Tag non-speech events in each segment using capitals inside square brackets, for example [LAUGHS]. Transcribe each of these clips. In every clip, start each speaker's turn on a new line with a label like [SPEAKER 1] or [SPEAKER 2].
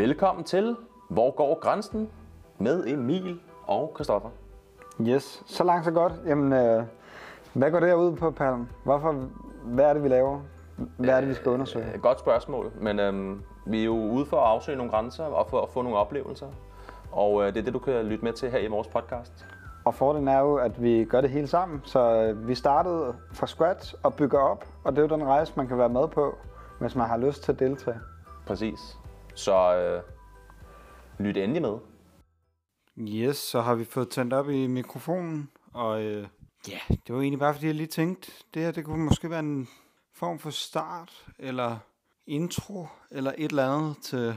[SPEAKER 1] Velkommen til Hvor går grænsen? med Emil og Christoffer.
[SPEAKER 2] Yes, så langt så godt. Jamen, øh, hvad går det ud på, Palm? Hvorfor, hvad er det, vi laver? Hvad er det, vi skal undersøge?
[SPEAKER 1] Øh, godt spørgsmål, men øhm, vi er jo ude for at afsøge nogle grænser og for at få nogle oplevelser. Og øh, det er det, du kan lytte med til her i vores podcast.
[SPEAKER 2] Og fordelen er jo, at vi gør det hele sammen. Så øh, vi startede fra scratch og bygger op, og det er jo den rejse, man kan være med på, hvis man har lyst til at deltage.
[SPEAKER 1] Præcis. Så øh, lyt endelig med.
[SPEAKER 2] Yes, så har vi fået tændt op i mikrofonen, og øh, ja, det var egentlig bare fordi, jeg lige tænkte, det her det kunne måske være en form for start, eller intro, eller et eller andet til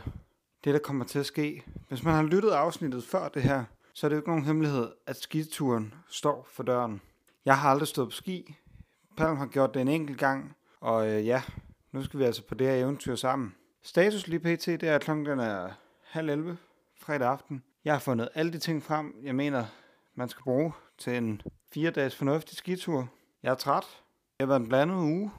[SPEAKER 2] det, der kommer til at ske. Hvis man har lyttet afsnittet før det her, så er det jo ikke nogen hemmelighed, at skituren står for døren. Jeg har aldrig stået på ski. Palm har gjort det en enkelt gang, og øh, ja, nu skal vi altså på det her eventyr sammen. Status lige pt, det er, at klokken er halv 11 fredag aften. Jeg har fundet alle de ting frem, jeg mener, man skal bruge til en fire dages fornuftig skitur. Jeg er træt. Det har været en blandet uge.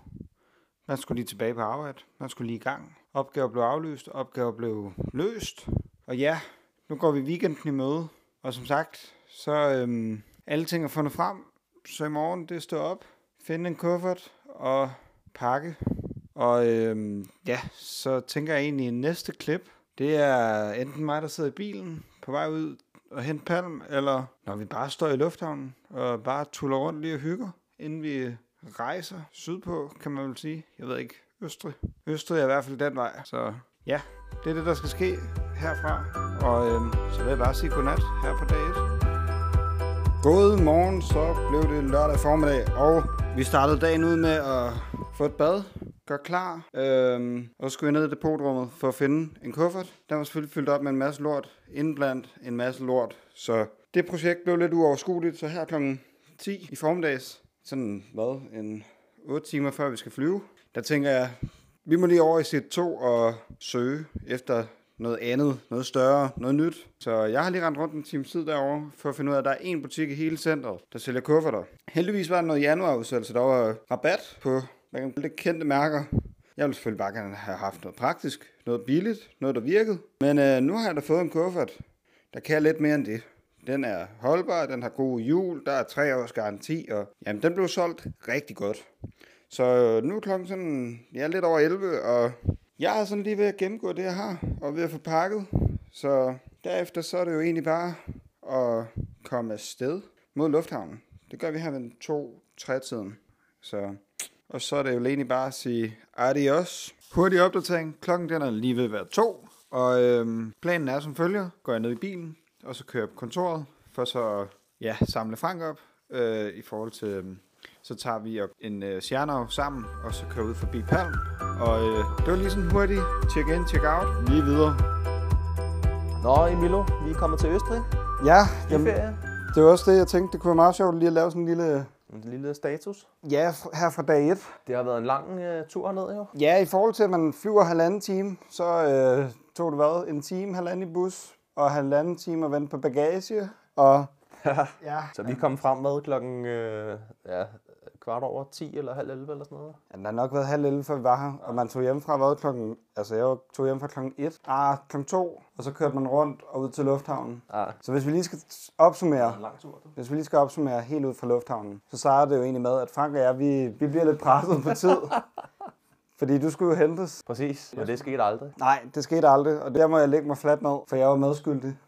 [SPEAKER 2] Man skulle lige tilbage på arbejde. Man skulle lige i gang. Opgaver blev aflyst. Opgaver blev løst. Og ja, nu går vi weekenden i møde. Og som sagt, så øhm, alle ting er fundet frem. Så i morgen, det står op. Finde en kuffert og pakke. Og øhm, ja, så tænker jeg egentlig, at næste klip, det er enten mig, der sidder i bilen på vej ud og hente palm, eller når vi bare står i lufthavnen og bare tuller rundt lige og hygger, inden vi rejser sydpå, kan man vel sige. Jeg ved ikke, Østrig. Østrig er i hvert fald den vej, så ja, det er det, der skal ske herfra. Og øhm, så vil jeg bare sige godnat her på dag 1. God morgen, så blev det lørdag formiddag, og vi startede dagen ud med at få et bad, gør klar, øhm, og så skulle jeg ned i depotrummet for at finde en kuffert. Den var selvfølgelig fyldt op med en masse lort, indblandt en masse lort, så det projekt blev lidt uoverskueligt, så her kl. 10 i formiddags, sådan hvad, en 8 timer før vi skal flyve, der tænker jeg, vi må lige over i sit 2 og søge efter noget andet, noget større, noget nyt. Så jeg har lige rendt rundt en time tid derovre, for at finde ud af, at der er en butik i hele centret, der sælger kufferter. Heldigvis var der noget januarudsættelse, der var rabat på hvad kan man kalde det, kendte mærker. Jeg ville selvfølgelig bare gerne have haft noget praktisk, noget billigt, noget der virkede. Men øh, nu har jeg da fået en kuffert, der kan lidt mere end det. Den er holdbar, den har gode hjul, der er tre års garanti, og jamen, den blev solgt rigtig godt. Så øh, nu er klokken sådan, ja, lidt over 11, og jeg er sådan lige ved at gennemgå det, jeg har, og ved at få pakket. Så derefter så er det jo egentlig bare at komme afsted mod lufthavnen. Det gør vi her ved 2-3 tiden. Så, og så er det jo egentlig bare at sige adios. Hurtig opdatering. Klokken den er lige ved at være to. Og øhm, planen er som følger. Går jeg ned i bilen, og så kører jeg på kontoret, for så ja, samle Frank op øh, i forhold til... øhm, så tager vi en øh, Sjernov sammen, og så kører ud forbi Palm. Og øh, det var lige sådan hurtigt. Check in, check out. Lige videre.
[SPEAKER 1] Nå, Emilio, vi er kommet til Østrig
[SPEAKER 2] Ja, jamen,
[SPEAKER 1] ferie.
[SPEAKER 2] det var også det, jeg tænkte. Det kunne være meget sjovt lige at lave sådan en lille...
[SPEAKER 1] En lille status.
[SPEAKER 2] Ja, her fra dag 1.
[SPEAKER 1] Det har været en lang øh, tur herned, jo.
[SPEAKER 2] Ja, i forhold til, at man flyver halvanden time, så øh, tog det hvad? En time, halvanden i bus, og halvanden time at vente på bagage. Og [LAUGHS] ja,
[SPEAKER 1] Så vi kom frem med klokken øh, ja, kvart over 10 eller halv 11 eller sådan noget.
[SPEAKER 2] ja, der har nok været halv 11, før vi var her. Og man tog hjem fra hvad klokken... Altså, jeg tog hjem fra klokken 1. Ah, klokken 2. Og så kørte man rundt og ud til lufthavnen.
[SPEAKER 1] Ah,
[SPEAKER 2] Så hvis vi lige skal opsummere,
[SPEAKER 1] lang tur. Du.
[SPEAKER 2] hvis vi lige skal opsummere helt ud fra lufthavnen, så starter det jo egentlig med, at Frank og jeg, vi, vi bliver lidt presset på tid. [LAUGHS] Fordi du skulle jo hentes.
[SPEAKER 1] Præcis, og det skete aldrig.
[SPEAKER 2] Nej, det skete aldrig, og der må jeg lægge mig fladt ned, for jeg var medskyldig.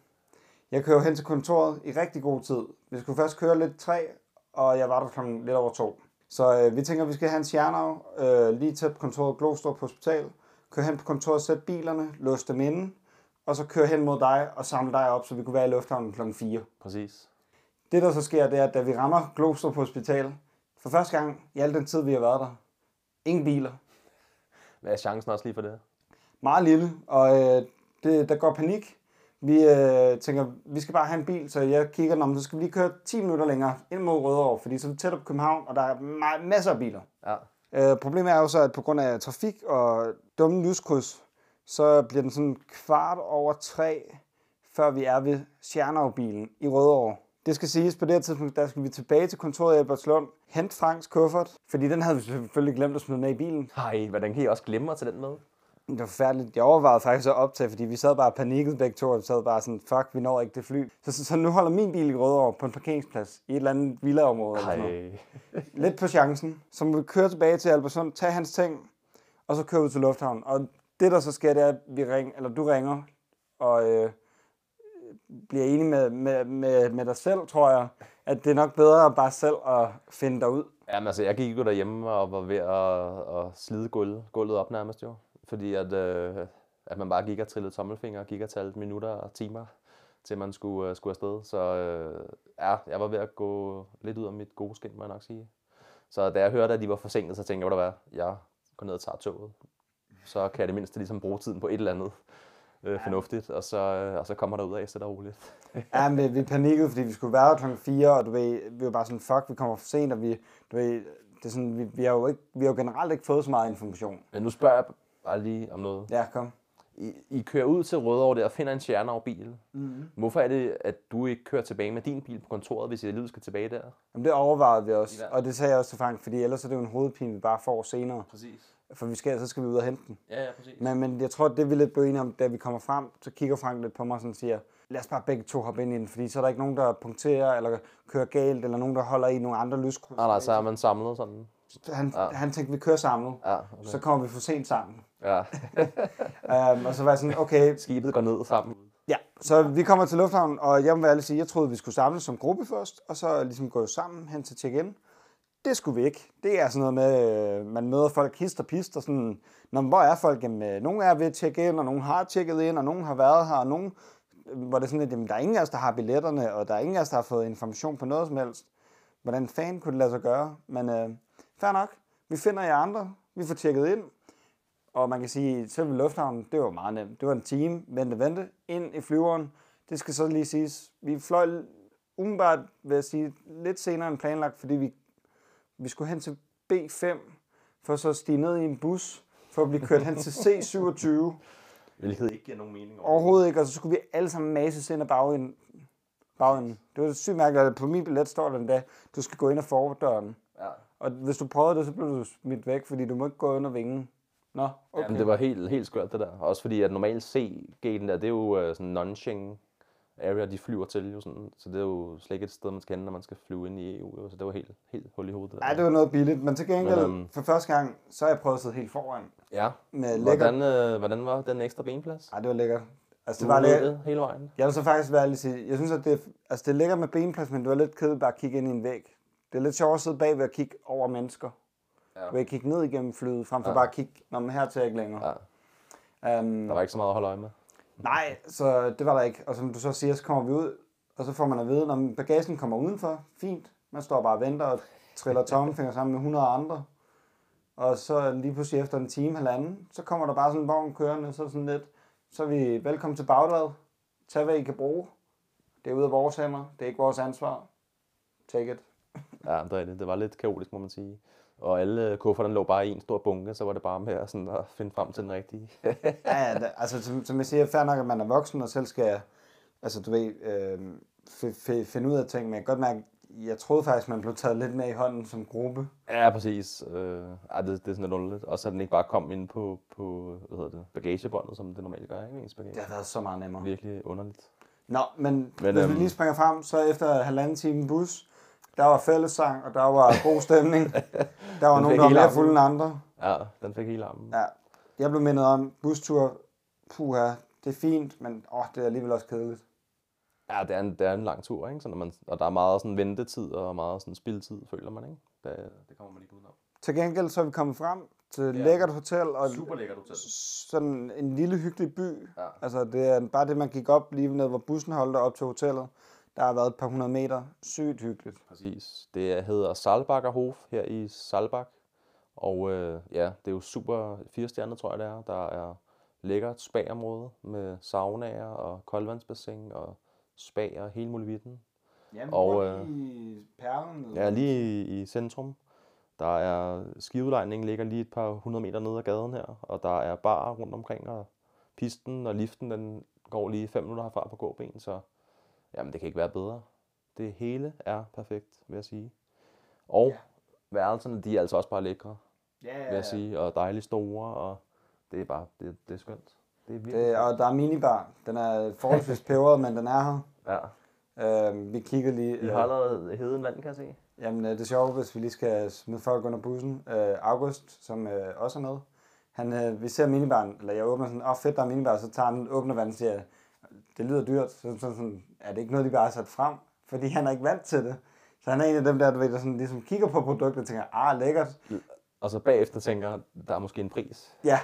[SPEAKER 2] Jeg kører hen til kontoret i rigtig god tid. Vi skulle først køre lidt tre, og jeg var der klokken lidt over to. Så øh, vi tænker, at vi skal have en Sjernau øh, lige tæt på kontoret Glostrup Hospital. Køre hen på kontoret, sætte bilerne, låse dem inde, og så køre hen mod dig og samle dig op, så vi kunne være i lufthavnen klokken 4.
[SPEAKER 1] Præcis.
[SPEAKER 2] Det, der så sker, det er, at da vi rammer Glostrup Hospital, for første gang i al den tid, vi har været der, ingen biler,
[SPEAKER 1] Hvad er chancen også lige for det?
[SPEAKER 2] meget lille, og øh, det, der går panik. Vi øh, tænker, vi skal bare have en bil, så jeg kigger, om så skal vi lige køre 10 minutter længere ind mod Rødovre, fordi så er vi tæt på København, og der er ma- masser af biler.
[SPEAKER 1] Ja.
[SPEAKER 2] Øh, problemet er jo så, at på grund af trafik og dumme lyskryds, så bliver den sådan kvart over tre, før vi er ved Sjernov-bilen i Rødovre. Det skal siges, på det her tidspunkt, der skal vi tilbage til kontoret i Albertslund, hente Franks kuffert, fordi den havde vi selvfølgelig glemt at smide med i bilen.
[SPEAKER 1] Ej, hvordan kan I også glemme at tage den med?
[SPEAKER 2] Det var forfærdeligt. Jeg overvejede faktisk at optage, fordi vi sad bare panikket begge to, og vi sad bare sådan, fuck, vi når ikke det fly. Så, så, så nu holder min bil i Rødovre på en parkeringsplads i et eller andet villaområde. Eller sådan. Lidt på chancen. Så må vi køre tilbage til Albersund, tage hans ting, og så køre ud til Lufthavn. Og det, der så sker, det er, at vi ring, eller du ringer, og øh, bliver enig med, med, med, med dig selv, tror jeg, at det er nok bedre bare selv at finde dig ud.
[SPEAKER 1] Jamen altså, jeg gik jo derhjemme og var ved at, at slide gulvet, gulvet op nærmest jo. Fordi at, øh, at man bare gik og trillede tommelfinger gik og talte minutter og timer, til man skulle, øh, skulle afsted. Så øh, ja, jeg var ved at gå lidt ud af mit gode skin, må jeg nok sige. Så da jeg hørte, at de var forsinket, så tænkte jeg, hvad der var, jeg går ned og tager toget. Så kan jeg det mindste ligesom bruge tiden på et eller andet øh, fornuftigt, og så, øh, og så kommer der ud af stille og roligt. [LAUGHS]
[SPEAKER 2] Ja, men vi panikkede, fordi vi skulle være der klokken 4, og du ved, vi var bare sådan, fuck, vi kommer for sent, og vi, du ved, det er sådan, vi, vi, har jo ikke, vi har jo generelt ikke fået så meget information.
[SPEAKER 1] Men nu spørger jeg bare lige om noget.
[SPEAKER 2] Ja, kom.
[SPEAKER 1] I, I kører ud til Rødovre der og finder en stjerne bil. Mm-hmm. Hvorfor er det, at du ikke kører tilbage med din bil på kontoret, hvis I alligevel skal tilbage der?
[SPEAKER 2] Jamen, det overvejede vi også,
[SPEAKER 1] Ja.
[SPEAKER 2] og det sagde jeg også til Frank, fordi ellers er det jo en hovedpine, vi bare får senere.
[SPEAKER 1] Præcis.
[SPEAKER 2] For vi skal, så skal vi ud og hente den.
[SPEAKER 1] Ja, ja, præcis.
[SPEAKER 2] Men, men jeg tror, det vi lidt blev enige om, da vi kommer frem, så kigger Frank lidt på mig og siger, lad os bare begge to hoppe ind i den, fordi så er der ikke nogen, der punkterer eller kører galt, eller nogen, der holder i nogle andre lyskryds.
[SPEAKER 1] Nej, nej, så er man samlet sådan.
[SPEAKER 2] Han, ja. han tænkte, vi kører samlet,
[SPEAKER 1] Ja, okay.
[SPEAKER 2] så kommer vi for sent sammen.
[SPEAKER 1] ja.
[SPEAKER 2] Um, [LAUGHS] og så var jeg sådan, okay,
[SPEAKER 1] Skibet går ned sammen.
[SPEAKER 2] ja. Så vi kommer til lufthavnen, og jeg må ærligt sige, jeg troede, vi skulle samles som gruppe først, og så ligesom gå sammen hen til check-in. Det skulle vi ikke. Det er sådan noget med, øh, man møder folk hist og pist, og sådan, Nå, hvor er folk? Jamen, øh, nogle er ved at tjekke ind, og nogle har tjekket ind, og nogle har været her, og nogle, øh, hvor det er sådan lidt, jamen, der er ingen af os, der har billetterne, og der er ingen af os, der har fået information på noget som helst. Hvordan fanden kunne det lade sig gøre? Men øh, fair nok. Vi finder jer andre. Vi får tjekket ind. Og man kan sige, at selve lufthavnen, det var meget nemt. Det var en time, vente, vente, ind i flyveren. Det skal så lige siges. Vi fløj umiddelbart, vil jeg sige, lidt senere end planlagt, fordi vi, vi skulle hen til B5, for så at stige ned i en bus, for at blive kørt hen til C27. [LAUGHS]
[SPEAKER 1] Hvilket ikke giver nogen mening.
[SPEAKER 2] Overhovedet ikke, og så skulle vi alle sammen mases ind ad bagenden. bagenden. Det var sygt mærkeligt, at på min billet står der endda, du skal gå ind ad fordøren. Og hvis du prøvede det, så blev du smidt væk, fordi du må ikke gå under vingen. Nå, okay.
[SPEAKER 1] Jamen, det var helt, helt skørt det der. Også fordi, at normalt C-gaten der, det er jo øh, sådan non-Schengen area, de flyver til jo sådan. Så det er jo slet ikke et sted, man skal hen, når man skal flyve ind i EU. Jo. Så det var helt, helt hul i hovedet.
[SPEAKER 2] Ja, det var noget billigt, men til gengæld,
[SPEAKER 1] Men, øhm,
[SPEAKER 2] for første gang, så har jeg prøvet at sidde helt foran.
[SPEAKER 1] Ja.
[SPEAKER 2] Med lækker...
[SPEAKER 1] Hvordan, øh, hvordan var den ekstra benplads?
[SPEAKER 2] Ej, det var lækkert. Altså, det
[SPEAKER 1] Du
[SPEAKER 2] var
[SPEAKER 1] det hele vejen.
[SPEAKER 2] Jeg vil så faktisk være ærlig at sige, jeg synes, at det, altså, det er lækkert med benplads, men det var lidt kedeligt bare at kigge ind i en væg. Det er lidt sjovt at sidde bagved og kigge over mennesker.
[SPEAKER 1] Ja.
[SPEAKER 2] Ved at kigge ned igennem flyet, frem for
[SPEAKER 1] Ja.
[SPEAKER 2] bare at kigge, når man her til ikke længere.
[SPEAKER 1] Ja.
[SPEAKER 2] Um,
[SPEAKER 1] Der var ikke så meget at holde øje med.
[SPEAKER 2] Nej, så det var der ikke. Og som du så siger, så kommer vi ud, og så får man at vide, når bagagen kommer udenfor, fint. Man står bare og venter og triller tommelfinger sammen med 100 andre. Og så lige pludselig efter en time, halvanden, så kommer der bare sådan en vogn kørende, så sådan lidt, så er vi velkommen til Bagdad. Tag hvad I kan bruge. Det er ude af vores hænder. Det er ikke vores ansvar. Take it.
[SPEAKER 1] Ja, det er det. Det var lidt kaotisk, må man sige. Og alle kufferterne lå bare i en stor bunke, så var det bare med at, sådan, at finde frem til den rigtige. [LAUGHS]
[SPEAKER 2] Ja, ja det, altså som, som jeg siger, fair nok, at man er voksen og selv skal, altså du ved, øh, f- f- finde ud af ting, men jeg kan godt mærke, jeg troede faktisk, man blev taget lidt med i hånden som gruppe.
[SPEAKER 1] ja, præcis. Øh, ej, det, det er sådan lidt underligt. Og så den ikke bare kom ind på, på hvad hedder det, bagagebåndet, som det normalt gør, ikke? Ens bagage.
[SPEAKER 2] Det har været så meget nemmere.
[SPEAKER 1] Virkelig underligt.
[SPEAKER 2] Nå, men,
[SPEAKER 1] Men,
[SPEAKER 2] hvis vi
[SPEAKER 1] øhm,
[SPEAKER 2] lige springer frem, så efter halvanden time bus, der var fællessang, og der var god stemning. [LAUGHS] Der var nogen, der var mere fulde end andre.
[SPEAKER 1] Ja, den fik hele armen.
[SPEAKER 2] Ja. Jeg blev mindet om, bustur, puha, det er fint, men åh, det er alligevel også kedeligt.
[SPEAKER 1] Ja, det er en, det er en lang tur, ikke? Så når man, og der er meget sådan ventetid og meget sådan spildtid, føler man, ikke? Det, det kommer man ikke udenom.
[SPEAKER 2] Til gengæld så er vi kommet frem til et
[SPEAKER 1] Ja.
[SPEAKER 2] lækkert hotel, og
[SPEAKER 1] lækkert hotel.
[SPEAKER 2] sådan en lille hyggelig by.
[SPEAKER 1] Ja.
[SPEAKER 2] Altså det er bare det, man gik op lige ned, hvor bussen holdt op til hotellet. Der har været et par hundrede meter. Sygt hyggeligt.
[SPEAKER 1] Præcis. Det hedder Salbakker Hof her i Salbak. Og øh, ja, det er jo super fire stjerner, tror jeg det er. Der er lækkert spa-område med saunaer og koldvandsbassin og spa og hele muligheden.
[SPEAKER 2] Ja, vi
[SPEAKER 1] Og, øh,
[SPEAKER 2] lige i perlen.
[SPEAKER 1] Ja, lige i, i centrum. Der er skiudlejningen ligger lige et par hundrede meter nede ad gaden her, og der er bar rundt omkring, og pisten og liften, den går lige 5 minutter herfra på gåben, så jamen, det kan ikke være bedre. Det hele er perfekt, vil jeg sige. Og
[SPEAKER 2] Ja.
[SPEAKER 1] værelserne, de er altså også bare lækre,
[SPEAKER 2] ja,
[SPEAKER 1] vil jeg sige, og dejligt store, og det er bare, det, det er skønt. Det er virkelig
[SPEAKER 2] Det, og der er minibar. Den er forholdsvis peberet, men den er her.
[SPEAKER 1] Ja.
[SPEAKER 2] Øh, vi kigger lige...
[SPEAKER 1] Vi
[SPEAKER 2] øh,
[SPEAKER 1] har allerede heden vand, kan jeg se.
[SPEAKER 2] Jamen, øh, det er sjovt, hvis vi lige skal smide folk under bussen. Øh, August, som øh, også er med, han, øh, vi ser minibaren, eller jeg åbner sådan, åh oh, fedt, der er minibar, så tager han, åbner vandet og siger, det lyder dyrt. Så sådan, sådan, er det ikke noget, de bare har sat frem? Fordi han er ikke vant til det. Så han er en af dem der, du ved, der sådan, ligesom kigger på produktet og tænker, ah, lækkert.
[SPEAKER 1] Og så bagefter tænker, der er måske en pris.
[SPEAKER 2] Ja,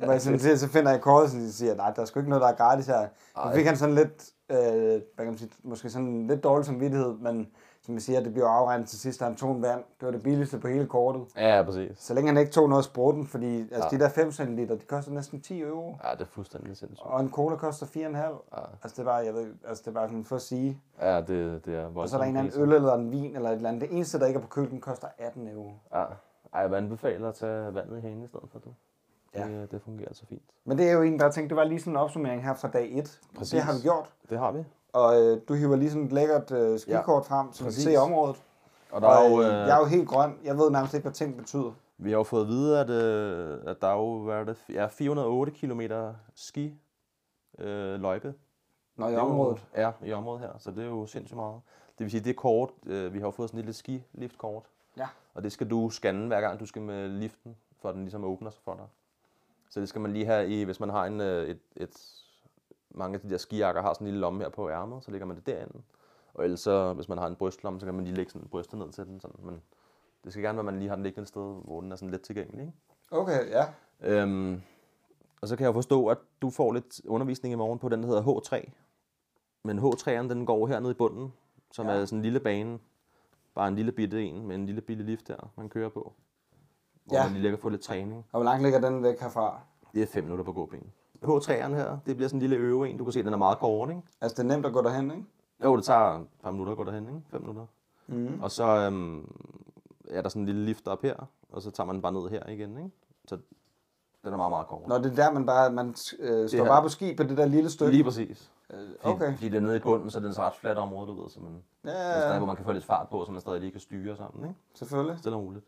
[SPEAKER 2] jeg sådan, så finder jeg kortet, og siger, nej, der er sgu ikke noget, der er gratis her. Så fik han sådan lidt, øh, hvad kan man sige, måske sådan lidt dårlig samvittighed, men som jeg siger, det bliver afregnet til sidst, han tog en vand. Det var det billigste på hele kortet.
[SPEAKER 1] Ja, ja, præcis.
[SPEAKER 2] Så længe han ikke tog noget af spruten, fordi altså,
[SPEAKER 1] Ja.
[SPEAKER 2] de der 5 cm, de koster næsten 10 euro.
[SPEAKER 1] Ja, det er fuldstændig sindssygt.
[SPEAKER 2] Og en cola koster 4,5.
[SPEAKER 1] Ja,
[SPEAKER 2] Altså det bare, jeg ved, altså det bare sådan for at sige.
[SPEAKER 1] ja det, det er voldsomt.
[SPEAKER 2] Og så er der en eller anden øl eller en vin eller et eller andet. Det eneste, der ikke er på kølen, koster 18 euro.
[SPEAKER 1] Ja. Ej, jeg vil anbefale at tage vandet hanen i stedet for det.
[SPEAKER 2] Ja.
[SPEAKER 1] Det, det fungerer så fint.
[SPEAKER 2] Men det er jo en, der tænkte, det var lige sådan en opsummering her fra dag 1.
[SPEAKER 1] Præcis.
[SPEAKER 2] Det har vi gjort.
[SPEAKER 1] Det har vi.
[SPEAKER 2] Og øh, du hiver lige sådan et lækkert øh, skikort ja, frem, så vi kan
[SPEAKER 1] præcis.
[SPEAKER 2] se området.
[SPEAKER 1] Og der
[SPEAKER 2] Og,
[SPEAKER 1] er jo,
[SPEAKER 2] øh,
[SPEAKER 1] øh,
[SPEAKER 2] jeg er jo helt grøn. Jeg ved nærmest ikke, hvad ting betyder.
[SPEAKER 1] vi har jo fået at vide, at, øh, at der er jo hvad er det, ja, 408 km ski øh, løjpe.
[SPEAKER 2] Når i
[SPEAKER 1] Det er jo-
[SPEAKER 2] området.
[SPEAKER 1] Ja, i området her. Så det er jo sindssygt meget. Det vil sige, det kort. Øh, vi har jo fået sådan et lille skiliftkort.
[SPEAKER 2] Ja.
[SPEAKER 1] Og det skal du scanne hver gang, du skal med liften, for at den ligesom åbner sig for dig. Så det skal man lige have i, hvis man har en, øh, et, et, mange af de der skijakker har sådan en lille lomme her på ærmet, så lægger man det derinde. Og ellers så, hvis man har en brystlomme, så kan man lige lægge sådan brystet ned til den. Sådan. Men det skal gerne være, at man lige har den liggende et sted, hvor den er sådan let tilgængelig. Ikke?
[SPEAKER 2] Okay, ja.
[SPEAKER 1] Øhm, og så kan jeg forstå, at du får lidt undervisning i morgen på den, der hedder H3. Men H3'eren, den går hernede i bunden, som
[SPEAKER 2] Ja.
[SPEAKER 1] er sådan en lille bane. Bare en lille bitte en, med en lille bitte lift der, man kører på. Hvor
[SPEAKER 2] Ja.
[SPEAKER 1] man lige kan få lidt træning.
[SPEAKER 2] Og hvor langt ligger den væk herfra?
[SPEAKER 1] Det er 5 minutter på gåben. H3'eren her, det bliver sådan en lille øve en. Du kan se, den er meget kort, ikke?
[SPEAKER 2] Altså, det er nemt at gå derhen, ikke?
[SPEAKER 1] Jo, det tager et par minutter at gå derhen, ikke? 5 minutter.
[SPEAKER 2] Mm.
[SPEAKER 1] Og så øhm, er der sådan en lille lift op her, og så tager man den bare ned her igen, ikke? Så den er meget, meget kort.
[SPEAKER 2] Når det er der, man bare man, øh, står bare på ski på det der lille stykke.
[SPEAKER 1] Lige præcis.
[SPEAKER 2] Øh, okay.
[SPEAKER 1] fordi det er nede i bunden, så det er et ret fladt område, du ved, så man, ja.
[SPEAKER 2] Ja,
[SPEAKER 1] stadig, hvor man kan få lidt fart på, så man stadig lige kan styre sammen, ikke?
[SPEAKER 2] selvfølgelig.
[SPEAKER 1] Stille og roligt.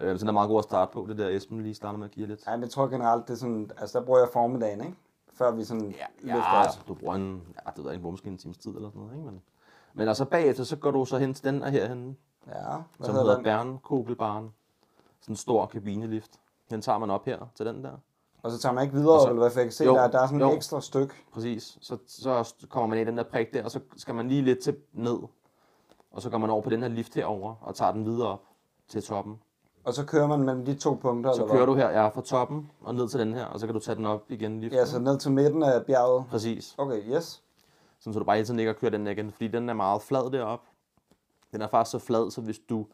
[SPEAKER 1] Øh, så den er meget god at starte på, det der Esben lige starter med at give lidt.
[SPEAKER 2] Ja, men jeg tror generelt, det er sådan, altså der bruger jeg formiddagen, ikke? Før vi sådan
[SPEAKER 1] Ja,
[SPEAKER 2] løfter
[SPEAKER 1] ja altså, du bruger en, ja, det ved ikke, måske en times tid eller sådan noget, ikke? Men, men altså bagefter, så går du så hen til den her herhen,
[SPEAKER 2] Ja, hvad
[SPEAKER 1] som
[SPEAKER 2] hedder
[SPEAKER 1] hedder
[SPEAKER 2] den?
[SPEAKER 1] Bernkugelbaren. Sådan en stor kabinelift. Den tager man op her til den der.
[SPEAKER 2] Og så tager man ikke videre,
[SPEAKER 1] Og så-
[SPEAKER 2] eller hvad for jeg kan se,
[SPEAKER 1] Jo,
[SPEAKER 2] der, der er sådan
[SPEAKER 1] jo.
[SPEAKER 2] et ekstra stykke.
[SPEAKER 1] Præcis. Så, så kommer man i den der prik der, og så skal man lige lidt til ned. Og så går man over på den her lift herover og tager den videre op til toppen.
[SPEAKER 2] Og så kører man mellem de to punkter,
[SPEAKER 1] Så
[SPEAKER 2] eller
[SPEAKER 1] kører
[SPEAKER 2] hvad?
[SPEAKER 1] du her, ja, fra toppen og ned til den her, og så kan du tage den op igen lige
[SPEAKER 2] Ja, så ned til midten af bjerget.
[SPEAKER 1] Præcis.
[SPEAKER 2] Okay, yes.
[SPEAKER 1] Sådan, så du bare hele tiden ikke kører den igen, fordi den er meget flad derop. Den er faktisk så flad, så hvis du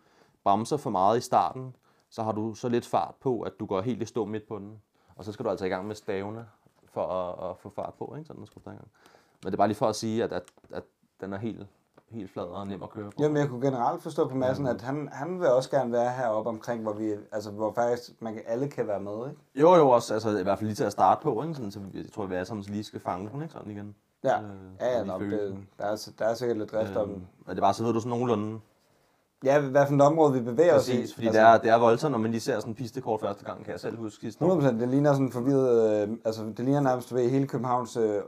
[SPEAKER 1] bremser for meget i starten, så har du så lidt fart på, at du går helt i stå midt på den. Og så skal du altså i gang med stavene for at, at få fart på, ikke? Sådan, den skulle i gang. Men det er bare lige for at sige, at, at, at den er helt, helt flad og nem at køre på.
[SPEAKER 2] Jamen, jeg kunne generelt forstå på massen, at han, han vil også gerne være heroppe omkring, hvor vi, altså hvor faktisk man alle kan være med, ikke?
[SPEAKER 1] Jo, jo, også, altså i hvert fald lige til at starte på, ikke? Sådan, så jeg tror, vi alle sammen lige skal fange den, ikke? Sådan igen.
[SPEAKER 2] Ja,
[SPEAKER 1] Øh,
[SPEAKER 2] ja, ja
[SPEAKER 1] føle
[SPEAKER 2] det,
[SPEAKER 1] den.
[SPEAKER 2] der, er, der er sikkert lidt drift om.
[SPEAKER 1] Øh, men det er bare, så ved du sådan nogenlunde.
[SPEAKER 2] Ja, hvad for et område vi bevæger os i.
[SPEAKER 1] Præcis, fordi altså, det, er, det er voldsomt, når man lige ser sådan en pistekort første gang, kan jeg selv huske sidste år.
[SPEAKER 2] 100%, det ligner sådan forvirret, øh, altså det ligner nærmest ved hele Københavns øh,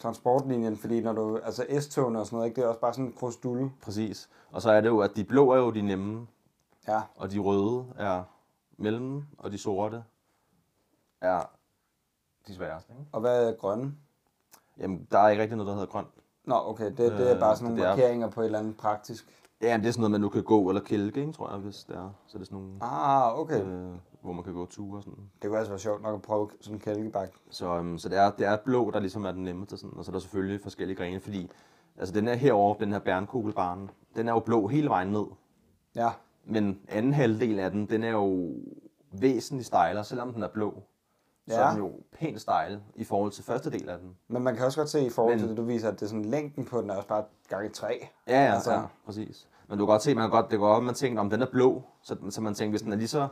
[SPEAKER 2] transportlinjen, fordi når du, altså S-togene og sådan noget, ikke, det er også bare sådan en krusdulle.
[SPEAKER 1] Præcis. Og så er det jo, at de blå er jo de nemme,
[SPEAKER 2] Ja,
[SPEAKER 1] og de røde er mellem, og de sorte er de sværeste. Ikke?
[SPEAKER 2] og hvad er grønne?
[SPEAKER 1] Jamen, der er ikke rigtig noget, der hedder grønt.
[SPEAKER 2] Nå, okay, det, det er
[SPEAKER 1] Øh,
[SPEAKER 2] bare sådan nogle
[SPEAKER 1] er-
[SPEAKER 2] markeringer på et eller andet praktisk.
[SPEAKER 1] Ja, men det er sådan noget, man nu kan gå eller kælke, ikke, tror jeg, hvis det er. Så det er sådan nogle,
[SPEAKER 2] Ah, okay.
[SPEAKER 1] øh, hvor man kan gå ture og sådan.
[SPEAKER 2] Det kunne altså være sjovt nok at prøve sådan en kælkebak.
[SPEAKER 1] Så, øhm, så det, er, det er blå, der ligesom er den nemmeste, sådan. og så er der selvfølgelig forskellige grene, fordi altså den er herovre, den her bærnkugelbarn, den er jo blå hele vejen ned.
[SPEAKER 2] Ja,
[SPEAKER 1] Men anden halvdel af den, den er jo væsentligt stejlere, selvom den er blå. Så
[SPEAKER 2] Ja.
[SPEAKER 1] er den jo pænt stejl i forhold til første del af den.
[SPEAKER 2] men man kan også godt se i forhold
[SPEAKER 1] Men-
[SPEAKER 2] til det, du viser, at det er sådan længden på den er også bare gange tre.
[SPEAKER 1] Ja, ja,
[SPEAKER 2] Altså-
[SPEAKER 1] ja præcis. Men du kan godt se, man kan godt, det går op, man tænker, om den er blå, så, så man tænker, hvis den er lige så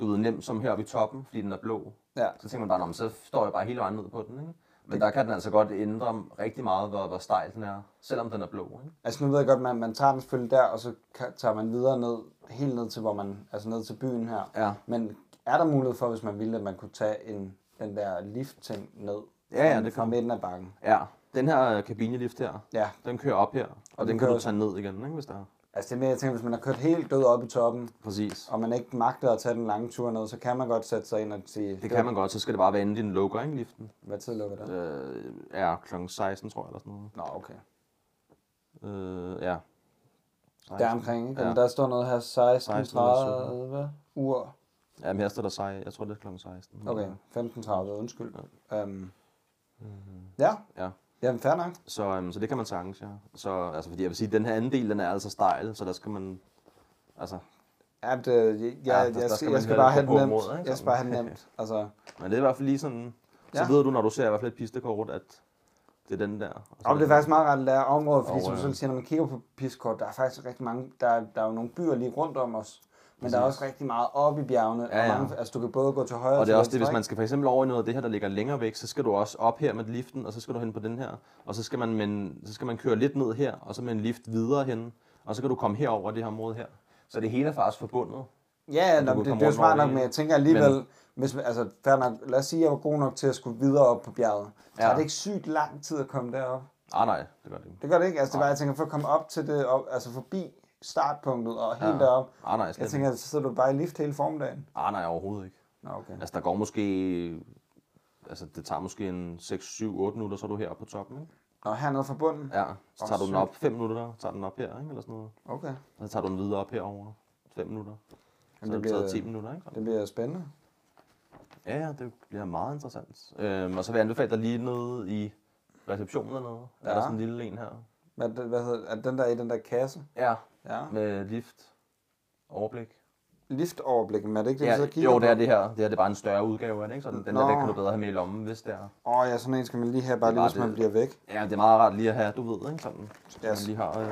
[SPEAKER 1] du ved, nem som heroppe i toppen, fordi den er blå,
[SPEAKER 2] Ja.
[SPEAKER 1] så tænker man bare, "Nå, men så står jeg bare hele vejen ned på den. Ikke? Men der kan den altså godt ændre rigtig meget, hvor, hvor stejl den er, selvom den er blå. Ikke?
[SPEAKER 2] Altså nu ved jeg godt, man, man tager den selvfølgelig der, og så tager man videre ned, helt ned til, hvor man, altså ned til byen her.
[SPEAKER 1] Ja.
[SPEAKER 2] Men er der mulighed for, hvis man ville, at man kunne tage en, den der lift-ting ned.
[SPEAKER 1] Ja, ja,
[SPEAKER 2] fra-
[SPEAKER 1] det
[SPEAKER 2] Fra midten af bakken.
[SPEAKER 1] Ja, den her kabinelift her,
[SPEAKER 2] Ja,
[SPEAKER 1] den kører op her, og,
[SPEAKER 2] den
[SPEAKER 1] den kan du tage ned igen, ikke, hvis der er.
[SPEAKER 2] Altså det er mere, jeg tænker, hvis man har kørt helt død op i toppen,
[SPEAKER 1] Præcis.
[SPEAKER 2] og man ikke magter at tage den lange tur ned, så kan man godt sætte sig ind og sige...
[SPEAKER 1] Det kan man godt, så skal det bare være inden din lukker, ikke, liften.
[SPEAKER 2] Hvad tid lukker der?
[SPEAKER 1] Øh, ja, kl. 16, tror jeg, eller sådan noget.
[SPEAKER 2] Nå, okay.
[SPEAKER 1] Øh, ja.
[SPEAKER 2] Der omkring, ikke?
[SPEAKER 1] Ja.
[SPEAKER 2] Ja. Der står noget her 16,
[SPEAKER 1] 16
[SPEAKER 2] 30 uger.
[SPEAKER 1] Ja, men her står der sej, jeg tror det er kl. 16.
[SPEAKER 2] Okay, 15.30, undskyld. Um, ja,
[SPEAKER 1] Ja,
[SPEAKER 2] jamen fair nok.
[SPEAKER 1] så, øhm, så det kan man sagtens, ja. Så, altså, fordi jeg vil sige, den her anden del, den er altså stejl, så der skal man, altså,
[SPEAKER 2] Ja, det, jeg, jeg,
[SPEAKER 1] Ja,
[SPEAKER 2] jeg,
[SPEAKER 1] der- der
[SPEAKER 2] jeg,
[SPEAKER 1] skal
[SPEAKER 2] jeg, skal bare have nemt.
[SPEAKER 1] mod?
[SPEAKER 2] Jeg skal bare have nemt. Altså, [LAUGHS]
[SPEAKER 1] men det er i hvert fald lige sådan, så
[SPEAKER 2] Ja.
[SPEAKER 1] ved du, når du ser i hvert fald et pistekort, at det er den der. Og
[SPEAKER 2] og det er faktisk meget ret at lære området, fordi
[SPEAKER 1] Og,
[SPEAKER 2] som du
[SPEAKER 1] øh,
[SPEAKER 2] selv siger, når man kigger på piskort, der er faktisk rigtig mange, der, der er jo nogle byer lige rundt om os, men der er også rigtig meget oppe i bjergene,
[SPEAKER 1] Ja,
[SPEAKER 2] og
[SPEAKER 1] ja.
[SPEAKER 2] mange, altså du kan både gå til højre
[SPEAKER 1] Og det er også det, hvis man skal for eksempel over i noget af det her, der ligger længere væk, så skal du også op her med liften, og så skal du hen på den her, og så skal man, med en, så skal man køre lidt ned her, og så med en lift videre hen, og så kan du komme herover det her område her. Så det hele er faktisk forbundet.
[SPEAKER 2] Ja, ja
[SPEAKER 1] kan
[SPEAKER 2] det, det er jo smart nok, men jeg tænker alligevel, men, hvis, altså, fair nok, lad os sige, at jeg var god nok til at skulle videre op på bjerget. Så
[SPEAKER 1] Ja.
[SPEAKER 2] er det ikke sygt lang tid at komme derop.
[SPEAKER 1] Ah nej, det gør det ikke.
[SPEAKER 2] Det gør det ikke. Altså, det bare, jeg tænker, for at komme op til det, op, altså forbi startpunktet og helt
[SPEAKER 1] Ja.
[SPEAKER 2] derop.
[SPEAKER 1] Ah nej,
[SPEAKER 2] Jeg tænker, så sidder du bare i lift hele formiddagen.
[SPEAKER 1] Ah nej, overhovedet ikke.
[SPEAKER 2] Okay.
[SPEAKER 1] Altså der går måske, altså det tager måske en 6, 7, 8 minutter, så er du heroppe på toppen, ikke?
[SPEAKER 2] Og hernede fra bunden?
[SPEAKER 1] Ja, så tager du den op 5 minutter, tager den op her, ikke? Eller sådan noget.
[SPEAKER 2] Okay.
[SPEAKER 1] Og så tager du den videre op herover 5 minutter. Så
[SPEAKER 2] Jamen,
[SPEAKER 1] har
[SPEAKER 2] det bliver-
[SPEAKER 1] 10 minutter, ikke?
[SPEAKER 2] Det bliver spændende.
[SPEAKER 1] Ja, ja, det bliver meget interessant. Øhm, og så vil jeg anbefale dig lige nede i receptionen eller noget. Ja. Er der sådan en lille en her?
[SPEAKER 2] Hvad, hvad hedder, er den der i den der kasse?
[SPEAKER 1] Ja.
[SPEAKER 2] Ja.
[SPEAKER 1] Med lift, overblik.
[SPEAKER 2] Liftoverblik, men er det ikke det,
[SPEAKER 1] Ja,
[SPEAKER 2] vi så kigger
[SPEAKER 1] jo,
[SPEAKER 2] på?
[SPEAKER 1] det er det her. Det her det er bare en større udgave af det, ikke? Så den, den der væk kan du bedre have med i lommen, hvis det er.
[SPEAKER 2] Åh oh, ja, sådan en skal man lige have, bare
[SPEAKER 1] Det er
[SPEAKER 2] lige hvis man
[SPEAKER 1] det.
[SPEAKER 2] bliver væk.
[SPEAKER 1] Ja, det er meget rart lige at have, du ved, ikke? Sådan, så
[SPEAKER 2] Yes.
[SPEAKER 1] man lige har, øh,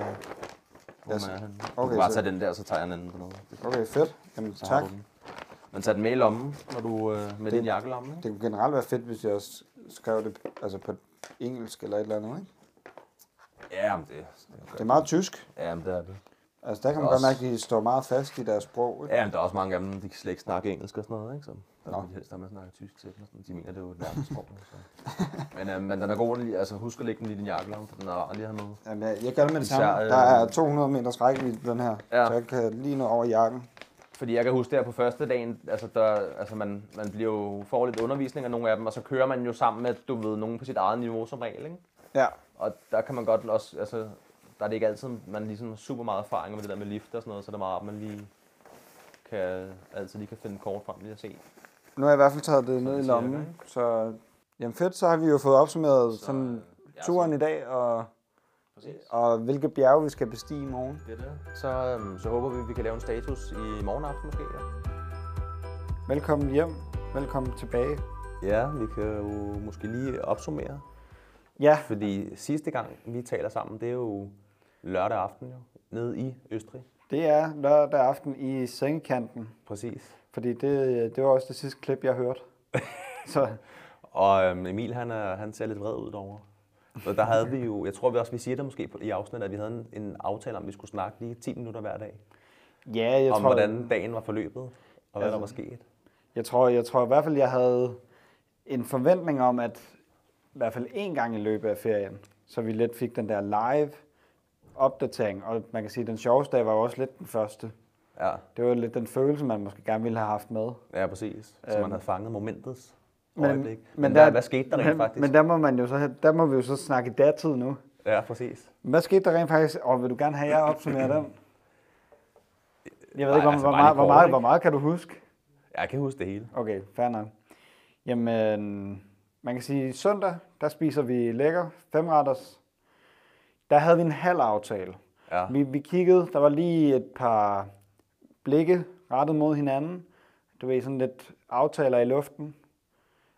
[SPEAKER 1] hvor
[SPEAKER 2] Yes.
[SPEAKER 1] man er henne. Du
[SPEAKER 2] Okay,
[SPEAKER 1] kan bare tage den der, så tager jeg en anden dernede. Det-
[SPEAKER 2] Okay, fedt. Jamen
[SPEAKER 1] Så
[SPEAKER 2] tak.
[SPEAKER 1] du. Men tag den med i lommen, når du øh, med din jakkelomme, ikke?
[SPEAKER 2] Det kunne generelt være fedt, hvis jeg også skrev det altså på engelsk eller et eller andet, ikke?
[SPEAKER 1] Ja, men det,
[SPEAKER 2] Det er meget tysk.
[SPEAKER 1] ja, men det er det.
[SPEAKER 2] Altså der kan man
[SPEAKER 1] Også-
[SPEAKER 2] godt mærke, at de står meget fast i deres sprog, ikke?
[SPEAKER 1] Ja, men der er også mange af dem, de kan slet ikke snakke engelsk og sådan noget, ikke? Så der de helst have med at snakke tysk til dem. og sådan. De mener, det er jo et nærmest Så. men, øh, men den er god, altså husk at lægge den lige i din jakkelomme, for den er rar lige med.
[SPEAKER 2] Jamen, jeg, jeg gør det med det
[SPEAKER 1] Især,
[SPEAKER 2] samme.
[SPEAKER 1] øh,
[SPEAKER 2] Der er 200 meters rækkevidde den her,
[SPEAKER 1] Ja.
[SPEAKER 2] så jeg kan lige nå over jakken.
[SPEAKER 1] Fordi jeg kan huske der på første dagen, altså, der, altså man, man bliver jo, får lidt undervisning af nogle af dem, og så kører man jo sammen med, du ved, nogen på sit eget niveau som regel, ikke?
[SPEAKER 2] Ja,
[SPEAKER 1] Og der kan man godt også, altså, der er det ikke altid, man ligesom har super meget erfaring med det der med lift og sådan noget, så det er meget rart, man lige kan, altid lige kan finde kort frem lige at se.
[SPEAKER 2] nu har jeg i hvert fald taget det ned i
[SPEAKER 1] cirka,
[SPEAKER 2] lommen,
[SPEAKER 1] ikke?
[SPEAKER 2] så jamen fedt, så har vi jo fået opsummeret
[SPEAKER 1] Så,
[SPEAKER 2] sådan
[SPEAKER 1] ja,
[SPEAKER 2] turen i dag, og,
[SPEAKER 1] Præcis.
[SPEAKER 2] og hvilke bjerge vi skal bestige i morgen.
[SPEAKER 1] Det er det. Så, øhm, så håber vi, at vi kan lave en status i morgen aften måske. Ja.
[SPEAKER 2] Velkommen hjem, velkommen tilbage.
[SPEAKER 1] ja, vi kan jo måske lige opsummere.
[SPEAKER 2] Ja,
[SPEAKER 1] Fordi sidste gang, vi taler sammen, det er jo lørdag aften jo, nede i Østrig.
[SPEAKER 2] det er lørdag aften i sengekanten,
[SPEAKER 1] Præcis.
[SPEAKER 2] fordi det, det var også det sidste klip, jeg hørte. [LAUGHS] så
[SPEAKER 1] Og øhm, Emil, han, er, han ser lidt vred ud derovre. Så der havde vi jo, jeg tror vi også, vi siger det måske i afsnittet, at vi havde en, en aftale om, at vi skulle snakke lige 10 minutter hver dag.
[SPEAKER 2] ja, jeg
[SPEAKER 1] om
[SPEAKER 2] tror,
[SPEAKER 1] hvordan dagen var forløbet, og hvad
[SPEAKER 2] Altså,
[SPEAKER 1] der var sket.
[SPEAKER 2] Jeg tror, jeg tror i hvert fald, jeg havde en forventning om, at i hvert fald en gang i løbet af ferien, så vi lidt fik den der live opdatering. Og man kan sige, at den sjoveste dag var jo også lidt den første.
[SPEAKER 1] Ja,
[SPEAKER 2] Det var lidt den følelse, man måske gerne ville have haft med.
[SPEAKER 1] ja præcis. Så
[SPEAKER 2] Øhm,
[SPEAKER 1] man havde fanget momentets
[SPEAKER 2] men-
[SPEAKER 1] øjeblik. Men,
[SPEAKER 2] men
[SPEAKER 1] men
[SPEAKER 2] der-
[SPEAKER 1] hvad, skete der rent
[SPEAKER 2] Men,
[SPEAKER 1] faktisk?
[SPEAKER 2] men der må, man jo så, der må vi jo så snakke i datid nu.
[SPEAKER 1] Ja, præcis.
[SPEAKER 2] Hvad skete der rent faktisk? Og vil du gerne have jer opsummeret dem? Jeg ved
[SPEAKER 1] Nej,
[SPEAKER 2] ikke, hvor,
[SPEAKER 1] altså
[SPEAKER 2] hvor, meget, hvor, meget,
[SPEAKER 1] ikke?
[SPEAKER 2] hvor meget kan du huske?
[SPEAKER 1] Jeg kan huske det hele.
[SPEAKER 2] Okay, fair nok. Jamen, man kan sige, søndag, der spiser vi lækker femretters. Der havde vi en halv aftale.
[SPEAKER 1] Ja,
[SPEAKER 2] Vi, vi kiggede, der var lige et par blikke rettet mod hinanden. Du ved, sådan lidt aftaler i luften.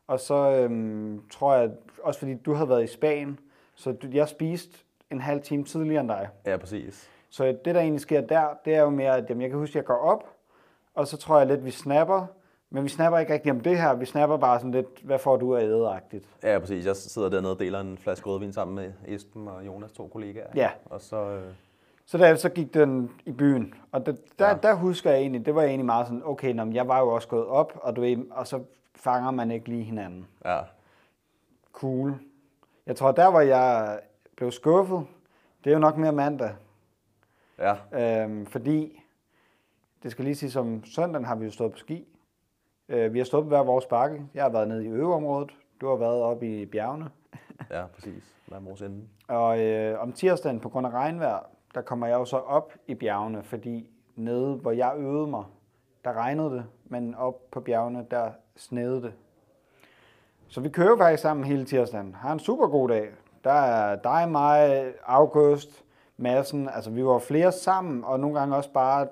[SPEAKER 2] Og så øhm, tror jeg, også fordi du havde været i Spanien, så du, jeg spiste en halv time tidligere end dig.
[SPEAKER 1] ja præcis.
[SPEAKER 2] Så det, der egentlig sker der, det er jo mere, at jamen, jeg kan huske, at jeg går op, og så tror jeg lidt, vi snapper, men vi snapper ikke rigtig om det her. Vi snapper bare sådan lidt, hvad får du af ædeagtigt?
[SPEAKER 1] Ja, præcis. Jeg sidder dernede og deler en flaske rødvin sammen med Esben og Jonas, to kollegaer.
[SPEAKER 2] Ja.
[SPEAKER 1] Og så, øh,
[SPEAKER 2] Så der, så gik den i byen, og det, der,
[SPEAKER 1] Ja.
[SPEAKER 2] der husker jeg egentlig, det var egentlig meget sådan, okay, nå, jeg var jo også gået op, og, du og så fanger man ikke lige hinanden.
[SPEAKER 1] Ja.
[SPEAKER 2] Cool. Jeg tror, der hvor jeg blev skuffet, det er jo nok mere mandag.
[SPEAKER 1] Ja.
[SPEAKER 2] Øhm, fordi, det skal lige sige, som søndagen har vi jo stået på ski. Øh, vi har stået på hver vores bakke. Jeg har været nede i øveområdet. Du har været oppe i bjergene. [LAUGHS]
[SPEAKER 1] Ja, præcis. Hver vores ende.
[SPEAKER 2] Og øh, om tirsdagen, på grund af regnvejr, der kommer jeg jo så op i bjergene, fordi nede, hvor jeg øvede mig, der regnede det, men op på bjergene, der snede det. Så vi kører faktisk sammen hele tirsdagen. Har en super god dag. Der er dig, mig, August, Madsen. Altså, vi var flere sammen, og nogle gange også bare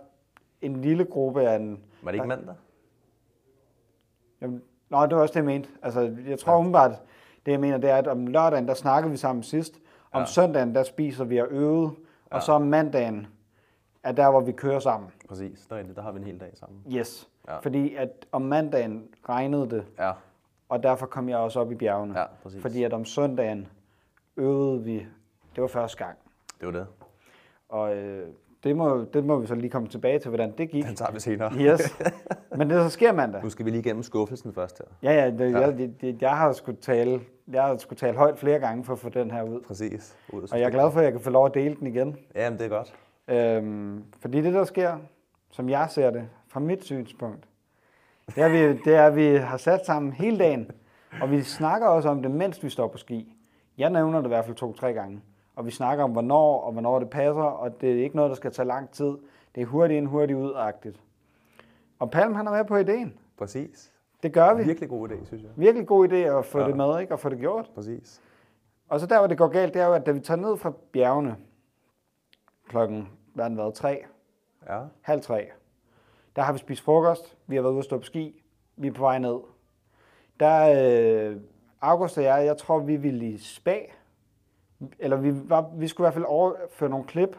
[SPEAKER 2] en lille gruppe af en...
[SPEAKER 1] Var det ikke mandag?
[SPEAKER 2] Jamen, nå, det var også det, jeg mente. Altså, jeg tror ja. umiddelbart, det jeg mener, det er, at om lørdagen, der snakker vi sammen sidst. Om
[SPEAKER 1] Ja.
[SPEAKER 2] søndagen, der spiser vi og øvet. Og så om mandagen, er der, hvor vi kører sammen.
[SPEAKER 1] Præcis. Er rigtigt. Der har vi en hel dag sammen.
[SPEAKER 2] Yes.
[SPEAKER 1] Ja.
[SPEAKER 2] Fordi at om mandagen regnede det,
[SPEAKER 1] Ja.
[SPEAKER 2] og derfor kom jeg også op i bjergene.
[SPEAKER 1] Ja, præcis.
[SPEAKER 2] Fordi at om søndagen øvede vi, det var første gang.
[SPEAKER 1] Det var det.
[SPEAKER 2] Og øh, det, må, det må vi så lige komme tilbage til, hvordan det gik.
[SPEAKER 1] Den tager vi senere.
[SPEAKER 2] Yes. Men det så sker mandag.
[SPEAKER 1] Nu skal vi lige igennem skuffelsen først her.
[SPEAKER 2] Ja, ja, det, ja. Jeg, det, jeg har skulle tale, jeg har skulle tale højt flere gange for at få den her ud.
[SPEAKER 1] Præcis. Ud
[SPEAKER 2] Og jeg er glad for, at jeg kan få lov at dele den igen.
[SPEAKER 1] Ja, men det er godt.
[SPEAKER 2] Øhm, fordi det, der sker, som jeg ser det, fra mit synspunkt, det er, vi, det er, vi har sat sammen hele dagen, og vi snakker også om det, mens vi står på ski. Jeg nævner det i hvert fald to-tre gange. Og vi snakker om, hvornår og hvornår det passer, og det er ikke noget, der skal tage lang tid. Det er hurtigt ind, hurtigt ud-agtigt. Og Palm, han er med på ideen.
[SPEAKER 1] Præcis.
[SPEAKER 2] Det gør vi.
[SPEAKER 1] Virkelig god idé, synes jeg.
[SPEAKER 2] Virkelig god idé at få
[SPEAKER 1] Ja.
[SPEAKER 2] det med, ikke? Og få det gjort.
[SPEAKER 1] Præcis.
[SPEAKER 2] Og så der, hvor det går galt, det er jo, at da vi tager ned fra bjergene klokken, hvad den været, tre,
[SPEAKER 1] Ja.
[SPEAKER 2] halv tre. Der har vi spist frokost, vi har været ude at stå på ski, vi er på vej ned. Der, øh, August og jeg, jeg tror, vi ville i spa, eller vi, var, vi skulle i hvert fald overføre nogle klip,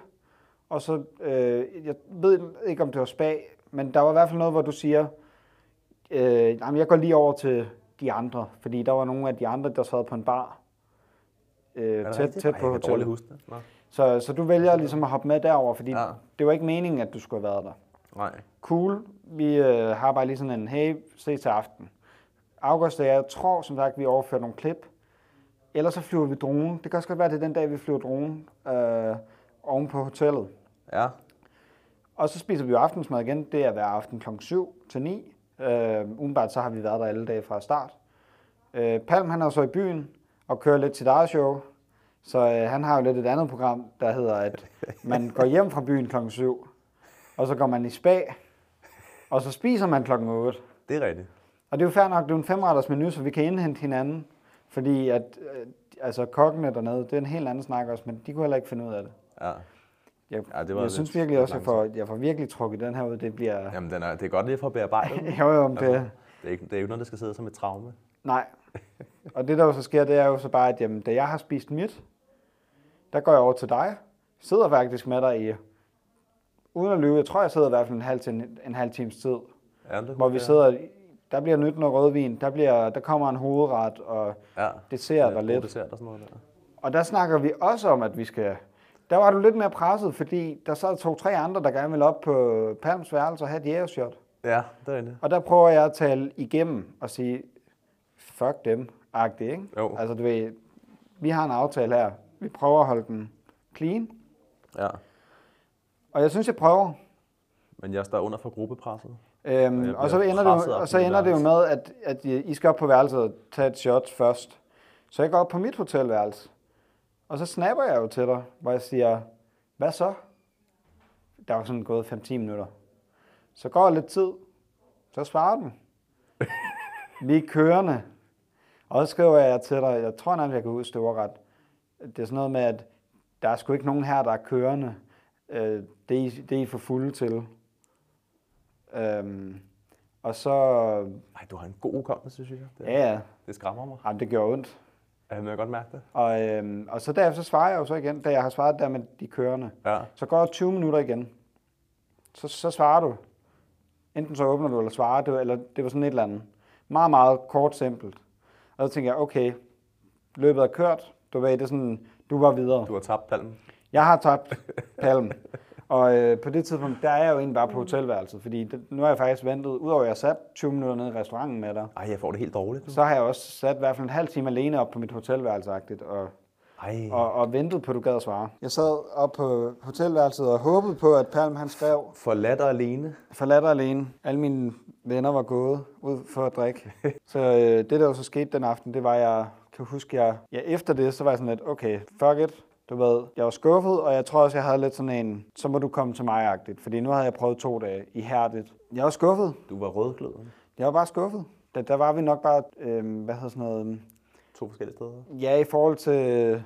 [SPEAKER 2] og så, øh, jeg ved ikke, om det var spa, men der var i hvert fald noget, hvor du siger, øh, jamen, jeg går lige over til de andre, fordi der var nogle af de andre, der sad på en bar, øh, tæt,
[SPEAKER 1] rigtigt?
[SPEAKER 2] tæt på hotellet.
[SPEAKER 1] huske det. Nå.
[SPEAKER 2] Så, så du vælger ligesom at hoppe med derover, fordi
[SPEAKER 1] Ja.
[SPEAKER 2] ja. det var ikke meningen, at du skulle have været der.
[SPEAKER 1] Nej.
[SPEAKER 2] Cool. Vi øh, har bare lige sådan en, hey, se til aften. August og jeg tror, som sagt, vi overfører nogle klip. Ellers så flyver vi drone. Det kan også godt være, at det er den dag, vi flyver drone øh, oven på hotellet.
[SPEAKER 1] Ja.
[SPEAKER 2] Og så spiser vi jo aftensmad igen. Det er hver aften kl. 7 til 9. Øh, umiddelbart så har vi været der alle dage fra start. Øh, Palm han er så i byen og kører lidt sit eget show. Så øh, han har jo lidt et andet program, der hedder, at man går hjem fra byen kl. 7. Og så går man i spa. Og så spiser man kl. 8.
[SPEAKER 1] Det er rigtigt.
[SPEAKER 2] Og det er jo fair nok, det er en femretters menu, så vi kan indhente hinanden. Fordi at, øh, altså kokkene dernede, det er en helt anden snak også, men de kunne heller ikke finde ud af det.
[SPEAKER 1] Ja.
[SPEAKER 2] Jeg,
[SPEAKER 1] Ja, det var
[SPEAKER 2] jeg synes virkelig også, at jeg får, jeg får virkelig trukket den her ud. Det bliver...
[SPEAKER 1] Jamen, den er, det er godt lige for at bearbejde. [LAUGHS]
[SPEAKER 2] Jo, jo, men det,
[SPEAKER 1] Altså, det, er ikke, det er jo ikke noget, der skal sidde som et traume.
[SPEAKER 2] nej. Og det, der jo så sker, det er jo så bare, at jamen, da jeg har spist mit, der går jeg over til dig, sidder faktisk med dig i, uden at lyve, jeg tror, jeg sidder i hvert fald en halv, en, en halv times tid,
[SPEAKER 1] Ja, det
[SPEAKER 2] hvor vi sidder, der bliver nyt noget rødvin, der, bliver, der kommer en hovedret, og
[SPEAKER 1] Ja.
[SPEAKER 2] dessert og lidt.
[SPEAKER 1] Dessert og sådan noget der.
[SPEAKER 2] Og der snakker vi også om, at vi skal... Der var du lidt mere presset, fordi der sad to-tre andre, der gerne ville op på Palms værelse og have et jægershot.
[SPEAKER 1] Ja, det er rigtigt.
[SPEAKER 2] Og der prøver jeg at tale igennem og sige, fuck dem, agtigt, ikke?
[SPEAKER 1] Jo.
[SPEAKER 2] Altså, du ved, vi har en aftale her. Vi prøver at holde den clean.
[SPEAKER 1] Ja.
[SPEAKER 2] Og jeg synes, jeg prøver.
[SPEAKER 1] Men jeg står under for gruppepresset.
[SPEAKER 2] Øhm,
[SPEAKER 1] jeg
[SPEAKER 2] og så ender, det jo, og så ender det jo med, at, at I skal op på værelset og tage et shot først. Så jeg går op på mit hotelværelse. Og så snapper jeg jo til dig, hvor jeg siger, hvad så? Der var sådan gået 5-10 minutter. Så går der lidt tid, så svarer du. [LAUGHS] Er kørende. Og så skriver jeg til dig, jeg tror nærmest, jeg kan huske det ordret. Det er sådan noget med, at der er sgu ikke nogen her, der er kørende. Øh, det, er I, det er I for fulde til. Øhm, og så,
[SPEAKER 1] Ej, du har en god hukommelse, synes jeg. Det,
[SPEAKER 2] ja, ja,
[SPEAKER 1] det skræmmer mig.
[SPEAKER 2] jamen, det gjorde ondt.
[SPEAKER 1] Ja, men jeg kan godt mærke det.
[SPEAKER 2] Og, øhm, og så derefter så svarer jeg jo så igen, da jeg har svaret der med de kørende.
[SPEAKER 1] Ja.
[SPEAKER 2] Så går der 20 minutter igen. Så, så svarer du. Enten så åbner du, eller svarer du, eller det var sådan et eller andet. Meget, meget kort, simpelt. Og så tænker jeg, okay, løbet er kørt. Du ved, det er sådan, du var videre.
[SPEAKER 1] Du har tabt palmen.
[SPEAKER 2] Jeg har tabt palmen. [LAUGHS] Og øh, på det tidspunkt, der er jeg jo egentlig bare på hotelværelset, fordi det, nu har jeg faktisk ventet, udover at jeg sat 20 minutter nede i restauranten med dig,
[SPEAKER 1] Ej, jeg får det helt dårligt nu.
[SPEAKER 2] så har jeg også sat i hvert fald en halv time alene op på mit hotelværelse og,
[SPEAKER 1] Ej,
[SPEAKER 2] og, og ventet på, at du gad at svare. Jeg sad op på hotelværelset og håbede på, at Palm han skrev,
[SPEAKER 1] forladt og alene.
[SPEAKER 2] forladt og alene. Alle mine venner var gået ud for at drikke. [LAUGHS] Så øh, det, der jo så skete den aften, det var, jeg kan huske, jeg, ja, efter det, så var jeg sådan lidt, okay, fuck it. Du ved, jeg var skuffet, og jeg tror også, jeg havde lidt sådan en, så må du komme til mig-agtigt. Fordi nu havde jeg prøvet to dage ihærdigt. Jeg var skuffet.
[SPEAKER 1] Du var rødgløden.
[SPEAKER 2] Jeg var bare skuffet. Der, der var vi nok bare, øh, hvad hedder sådan noget,
[SPEAKER 1] To forskellige steder.
[SPEAKER 2] ja, i forhold til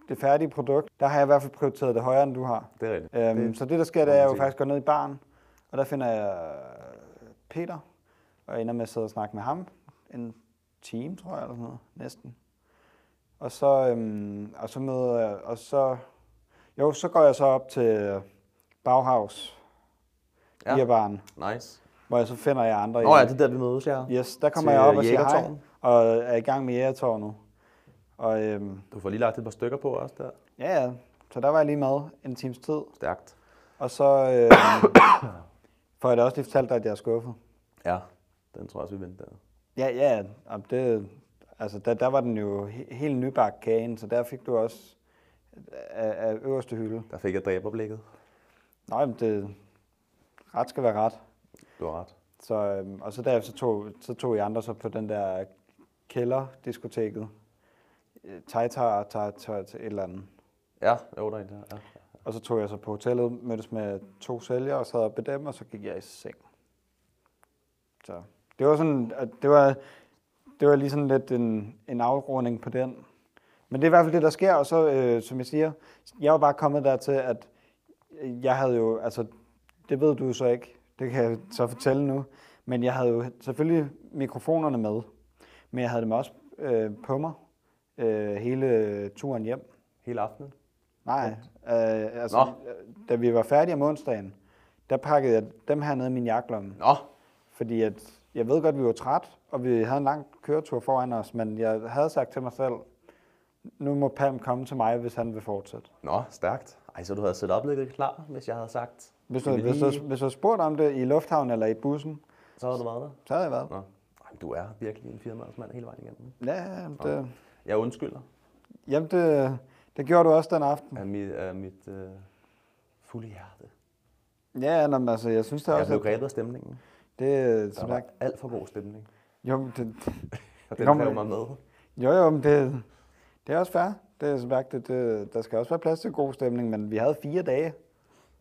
[SPEAKER 2] det færdige produkt, der har jeg i hvert fald prioriteret det højere, end du har.
[SPEAKER 1] Det er rigtigt.
[SPEAKER 2] Øhm,
[SPEAKER 1] Det-
[SPEAKER 2] så det, der sker, det er, at jeg jo faktisk går ned i baren, og der finder jeg Peter, og ender med at sidde og snakke med ham. En time, tror jeg, eller sådan noget, næsten. Og så, øhm, og så møder jeg, og så, jo, så går jeg så op til Bauhaus,
[SPEAKER 1] Ja.
[SPEAKER 2] ja. baren,
[SPEAKER 1] Nice.
[SPEAKER 2] hvor jeg så finder jeg andre.
[SPEAKER 1] Nå ja,
[SPEAKER 2] i-
[SPEAKER 1] det er der, vi mødes, ja.
[SPEAKER 2] Yes, der kommer
[SPEAKER 1] Til
[SPEAKER 2] jeg op og siger hej, og er i gang med jægertårnet. Og øhm,
[SPEAKER 1] Du får lige lagt et par stykker på også der.
[SPEAKER 2] ja, ja, så der var jeg lige med en times tid.
[SPEAKER 1] Stærkt.
[SPEAKER 2] Og så øh, [COUGHS] får jeg da også lige fortalt dig, at jeg er skuffet.
[SPEAKER 1] Ja, den tror jeg også, vi venter.
[SPEAKER 2] Ja, ja, og det, altså der, der var den jo he, helt nybagt kagen, så der fik du også af, af øverste hylde.
[SPEAKER 1] Der fik jeg dræberblikket.
[SPEAKER 2] Nå, men det, ret skal være ret.
[SPEAKER 1] Du har ret.
[SPEAKER 2] Så, øhm, og så derefter så tog, så tog I andre så på den der kælderdiskoteket. Øh, Taitar, tar, tar, et eller andet.
[SPEAKER 1] Ja, jo, der er en der. Ja.
[SPEAKER 2] Og så tog jeg så på hotellet, mødtes med to sælgere og sad op ved dem, og så gik jeg i seng. Så det var sådan, at det var, det var lige sådan lidt en, en afrunding på den. Men det er i hvert fald det, der sker, og så, øh, som jeg siger, jeg var bare kommet dertil, at jeg havde jo, altså, det ved du så ikke, det kan jeg så fortælle nu, men jeg havde jo selvfølgelig mikrofonerne med, men jeg havde dem også øh, på mig øh, hele turen hjem.
[SPEAKER 1] Hele aftenen.
[SPEAKER 2] Nej, øh, altså,
[SPEAKER 1] Nå.
[SPEAKER 2] øh, da vi var færdige om onsdagen, der pakkede jeg dem her ned i min jaklomme.
[SPEAKER 1] Nå,
[SPEAKER 2] Fordi at, jeg ved godt, at vi var træt, og vi havde en lang køretur foran os, men jeg havde sagt til mig selv, nu må Palm komme til mig, hvis han vil fortsætte.
[SPEAKER 1] Nå, stærkt. Ej, så du havde sat oplægget klar, hvis jeg havde sagt.
[SPEAKER 2] Hvis du,
[SPEAKER 1] "Skal vi
[SPEAKER 2] hvis, du,
[SPEAKER 1] lige-"
[SPEAKER 2] hvis du spurgt om det i lufthavnen eller i bussen,
[SPEAKER 1] Så havde du været der.
[SPEAKER 2] så havde jeg været.
[SPEAKER 1] Nå. Ej, du er virkelig en firmadsmand hele vejen igennem.
[SPEAKER 2] Ja, det,
[SPEAKER 1] Jeg undskylder
[SPEAKER 2] jamen det, det gjorde du også den aften.
[SPEAKER 1] af mit, af mit øh, fulde hjerte.
[SPEAKER 2] Ja, nå, men altså, jeg synes det
[SPEAKER 1] Jeg
[SPEAKER 2] også,
[SPEAKER 1] blev
[SPEAKER 2] at
[SPEAKER 1] grebet af stemningen.
[SPEAKER 2] det er
[SPEAKER 1] Der var alt for god stemning.
[SPEAKER 2] jo, det, [LAUGHS]
[SPEAKER 1] Og den
[SPEAKER 2] Nå, men-
[SPEAKER 1] mig med.
[SPEAKER 2] Jo, jo, men det, det er også fair. Det er som sagt, det, det, der skal også være plads til god stemning, men vi havde fire dage.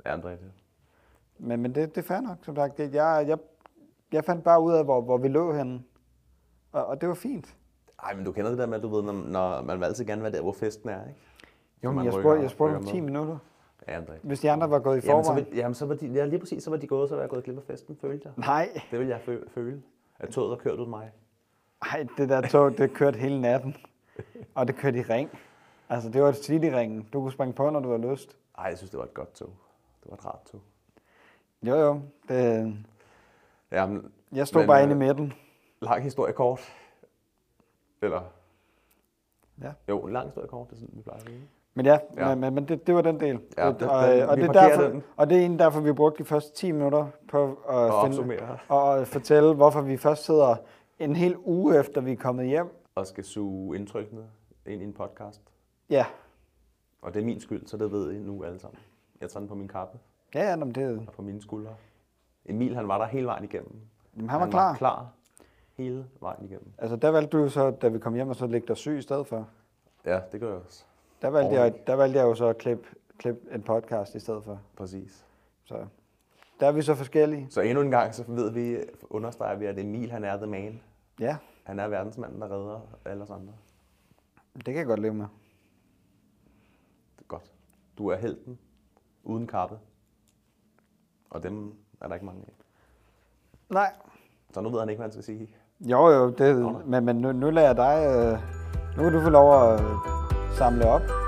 [SPEAKER 1] Ja, André, det.
[SPEAKER 2] Men, men det, det er fair nok, som sagt. Det, jeg, jeg, jeg fandt bare ud af, hvor, hvor vi lå henne. Og, og det var fint.
[SPEAKER 1] Ej, men du kender det der med, at du ved, når, når man vil altid gerne være der, hvor festen er, ikke?
[SPEAKER 2] Jo, men jeg spurgte, jeg spurgte om
[SPEAKER 1] rykker
[SPEAKER 2] 10
[SPEAKER 1] med.
[SPEAKER 2] minutter.
[SPEAKER 1] Ja.
[SPEAKER 2] Hvis de andre var gået i
[SPEAKER 1] Jamen, så
[SPEAKER 2] forvejen.
[SPEAKER 1] vil, jamen, så var de, ja, lige præcis, så var de gået, så var jeg gået glip af festen, følte jeg.
[SPEAKER 2] Nej,
[SPEAKER 1] Det vil jeg fø- føle, at toget har kørt ud mig.
[SPEAKER 2] ej, det der tog, det kørte hele natten. [LAUGHS] Og det kørte i ring. Altså, det var et City-ringen. Du kunne springe på, når du havde lyst.
[SPEAKER 1] Ej, jeg synes, det var et godt tog. Det var et rart tog.
[SPEAKER 2] Jo, jo. Det,
[SPEAKER 1] Jamen,
[SPEAKER 2] jeg stod
[SPEAKER 1] Men,
[SPEAKER 2] bare
[SPEAKER 1] øh,
[SPEAKER 2] inde i midten.
[SPEAKER 1] lang historie kort. Eller?
[SPEAKER 2] Ja.
[SPEAKER 1] Jo, en lang historie kort, det er sådan, vi plejer at sige.
[SPEAKER 2] Men ja,
[SPEAKER 1] Ja.
[SPEAKER 2] men, men, det, det var den del.
[SPEAKER 1] Ja,
[SPEAKER 2] og,
[SPEAKER 1] den-
[SPEAKER 2] og, det er derfor,
[SPEAKER 1] den.
[SPEAKER 2] og det er egentlig derfor, vi brugte de første 10 minutter på at
[SPEAKER 1] Og
[SPEAKER 2] finde,
[SPEAKER 1] opsummere.
[SPEAKER 2] og fortælle, hvorfor vi først sidder en hel uge efter, vi er kommet hjem.
[SPEAKER 1] Og skal suge indtrykkene ind i en podcast.
[SPEAKER 2] Ja,
[SPEAKER 1] Og det er min skyld, så det ved I nu alle sammen. Jeg tager den på min kappe
[SPEAKER 2] ja, ja men det,
[SPEAKER 1] og på mine skuldre. Emil, han var der hele vejen igennem.
[SPEAKER 2] jamen, han var
[SPEAKER 1] han
[SPEAKER 2] klar.
[SPEAKER 1] var klar hele vejen igennem.
[SPEAKER 2] Altså, der valgte du så, da vi kom hjem, og så lægge dig syg i stedet for.
[SPEAKER 1] Ja, det gør jeg også.
[SPEAKER 2] Der valgte,
[SPEAKER 1] Ordentligt.
[SPEAKER 2] jeg, der valgte jeg jo så at klippe, klippe en podcast i stedet for.
[SPEAKER 1] Præcis.
[SPEAKER 2] Så der er vi så forskellige.
[SPEAKER 1] Så endnu en gang, så ved vi, understreger vi, at Emil, han er the man.
[SPEAKER 2] Ja,
[SPEAKER 1] Han er verdensmanden, der redder alle os andre.
[SPEAKER 2] det kan jeg godt leve med.
[SPEAKER 1] Det er godt. Du er helten, uden kappe. Og dem er der ikke mange af.
[SPEAKER 2] Nej.
[SPEAKER 1] Så nu ved han ikke, hvad han skal sige.
[SPEAKER 2] Jo, jo, det,
[SPEAKER 1] Nå,
[SPEAKER 2] men, men nu, nu lader jeg dig... Øh, nu kan du få lov at øh, samle op.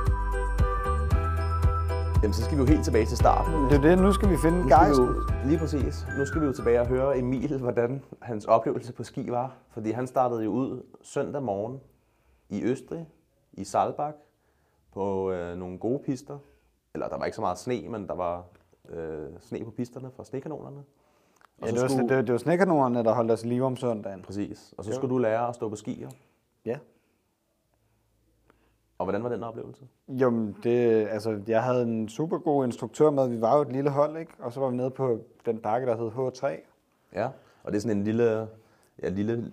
[SPEAKER 1] Jamen, så skal vi jo helt tilbage til starten.
[SPEAKER 2] Det er det, nu skal vi finde
[SPEAKER 1] Nu skal vi
[SPEAKER 2] gejsten.
[SPEAKER 1] jo, lige præcis. Nu skal vi jo tilbage og høre Emil, hvordan hans oplevelse på ski var. Fordi han startede jo ud søndag morgen i Østrig, i Saalbach, på øh, nogle gode pister. Eller der var ikke så meget sne, men der var øh, sne på pisterne for snekanonerne.
[SPEAKER 2] Og ja, det, var, skulle... det, det var snekanonerne, der holdt os live om søndagen.
[SPEAKER 1] Præcis. Og så skulle du lære at stå på skier.
[SPEAKER 2] Ja.
[SPEAKER 1] Og hvordan var den oplevelse?
[SPEAKER 2] Jo, det, altså, jeg havde en super god instruktør med. Vi var jo et lille hold, ikke? Og så var vi nede på den bakke, der hed H3.
[SPEAKER 1] Ja, og det er sådan en lille, ja, lille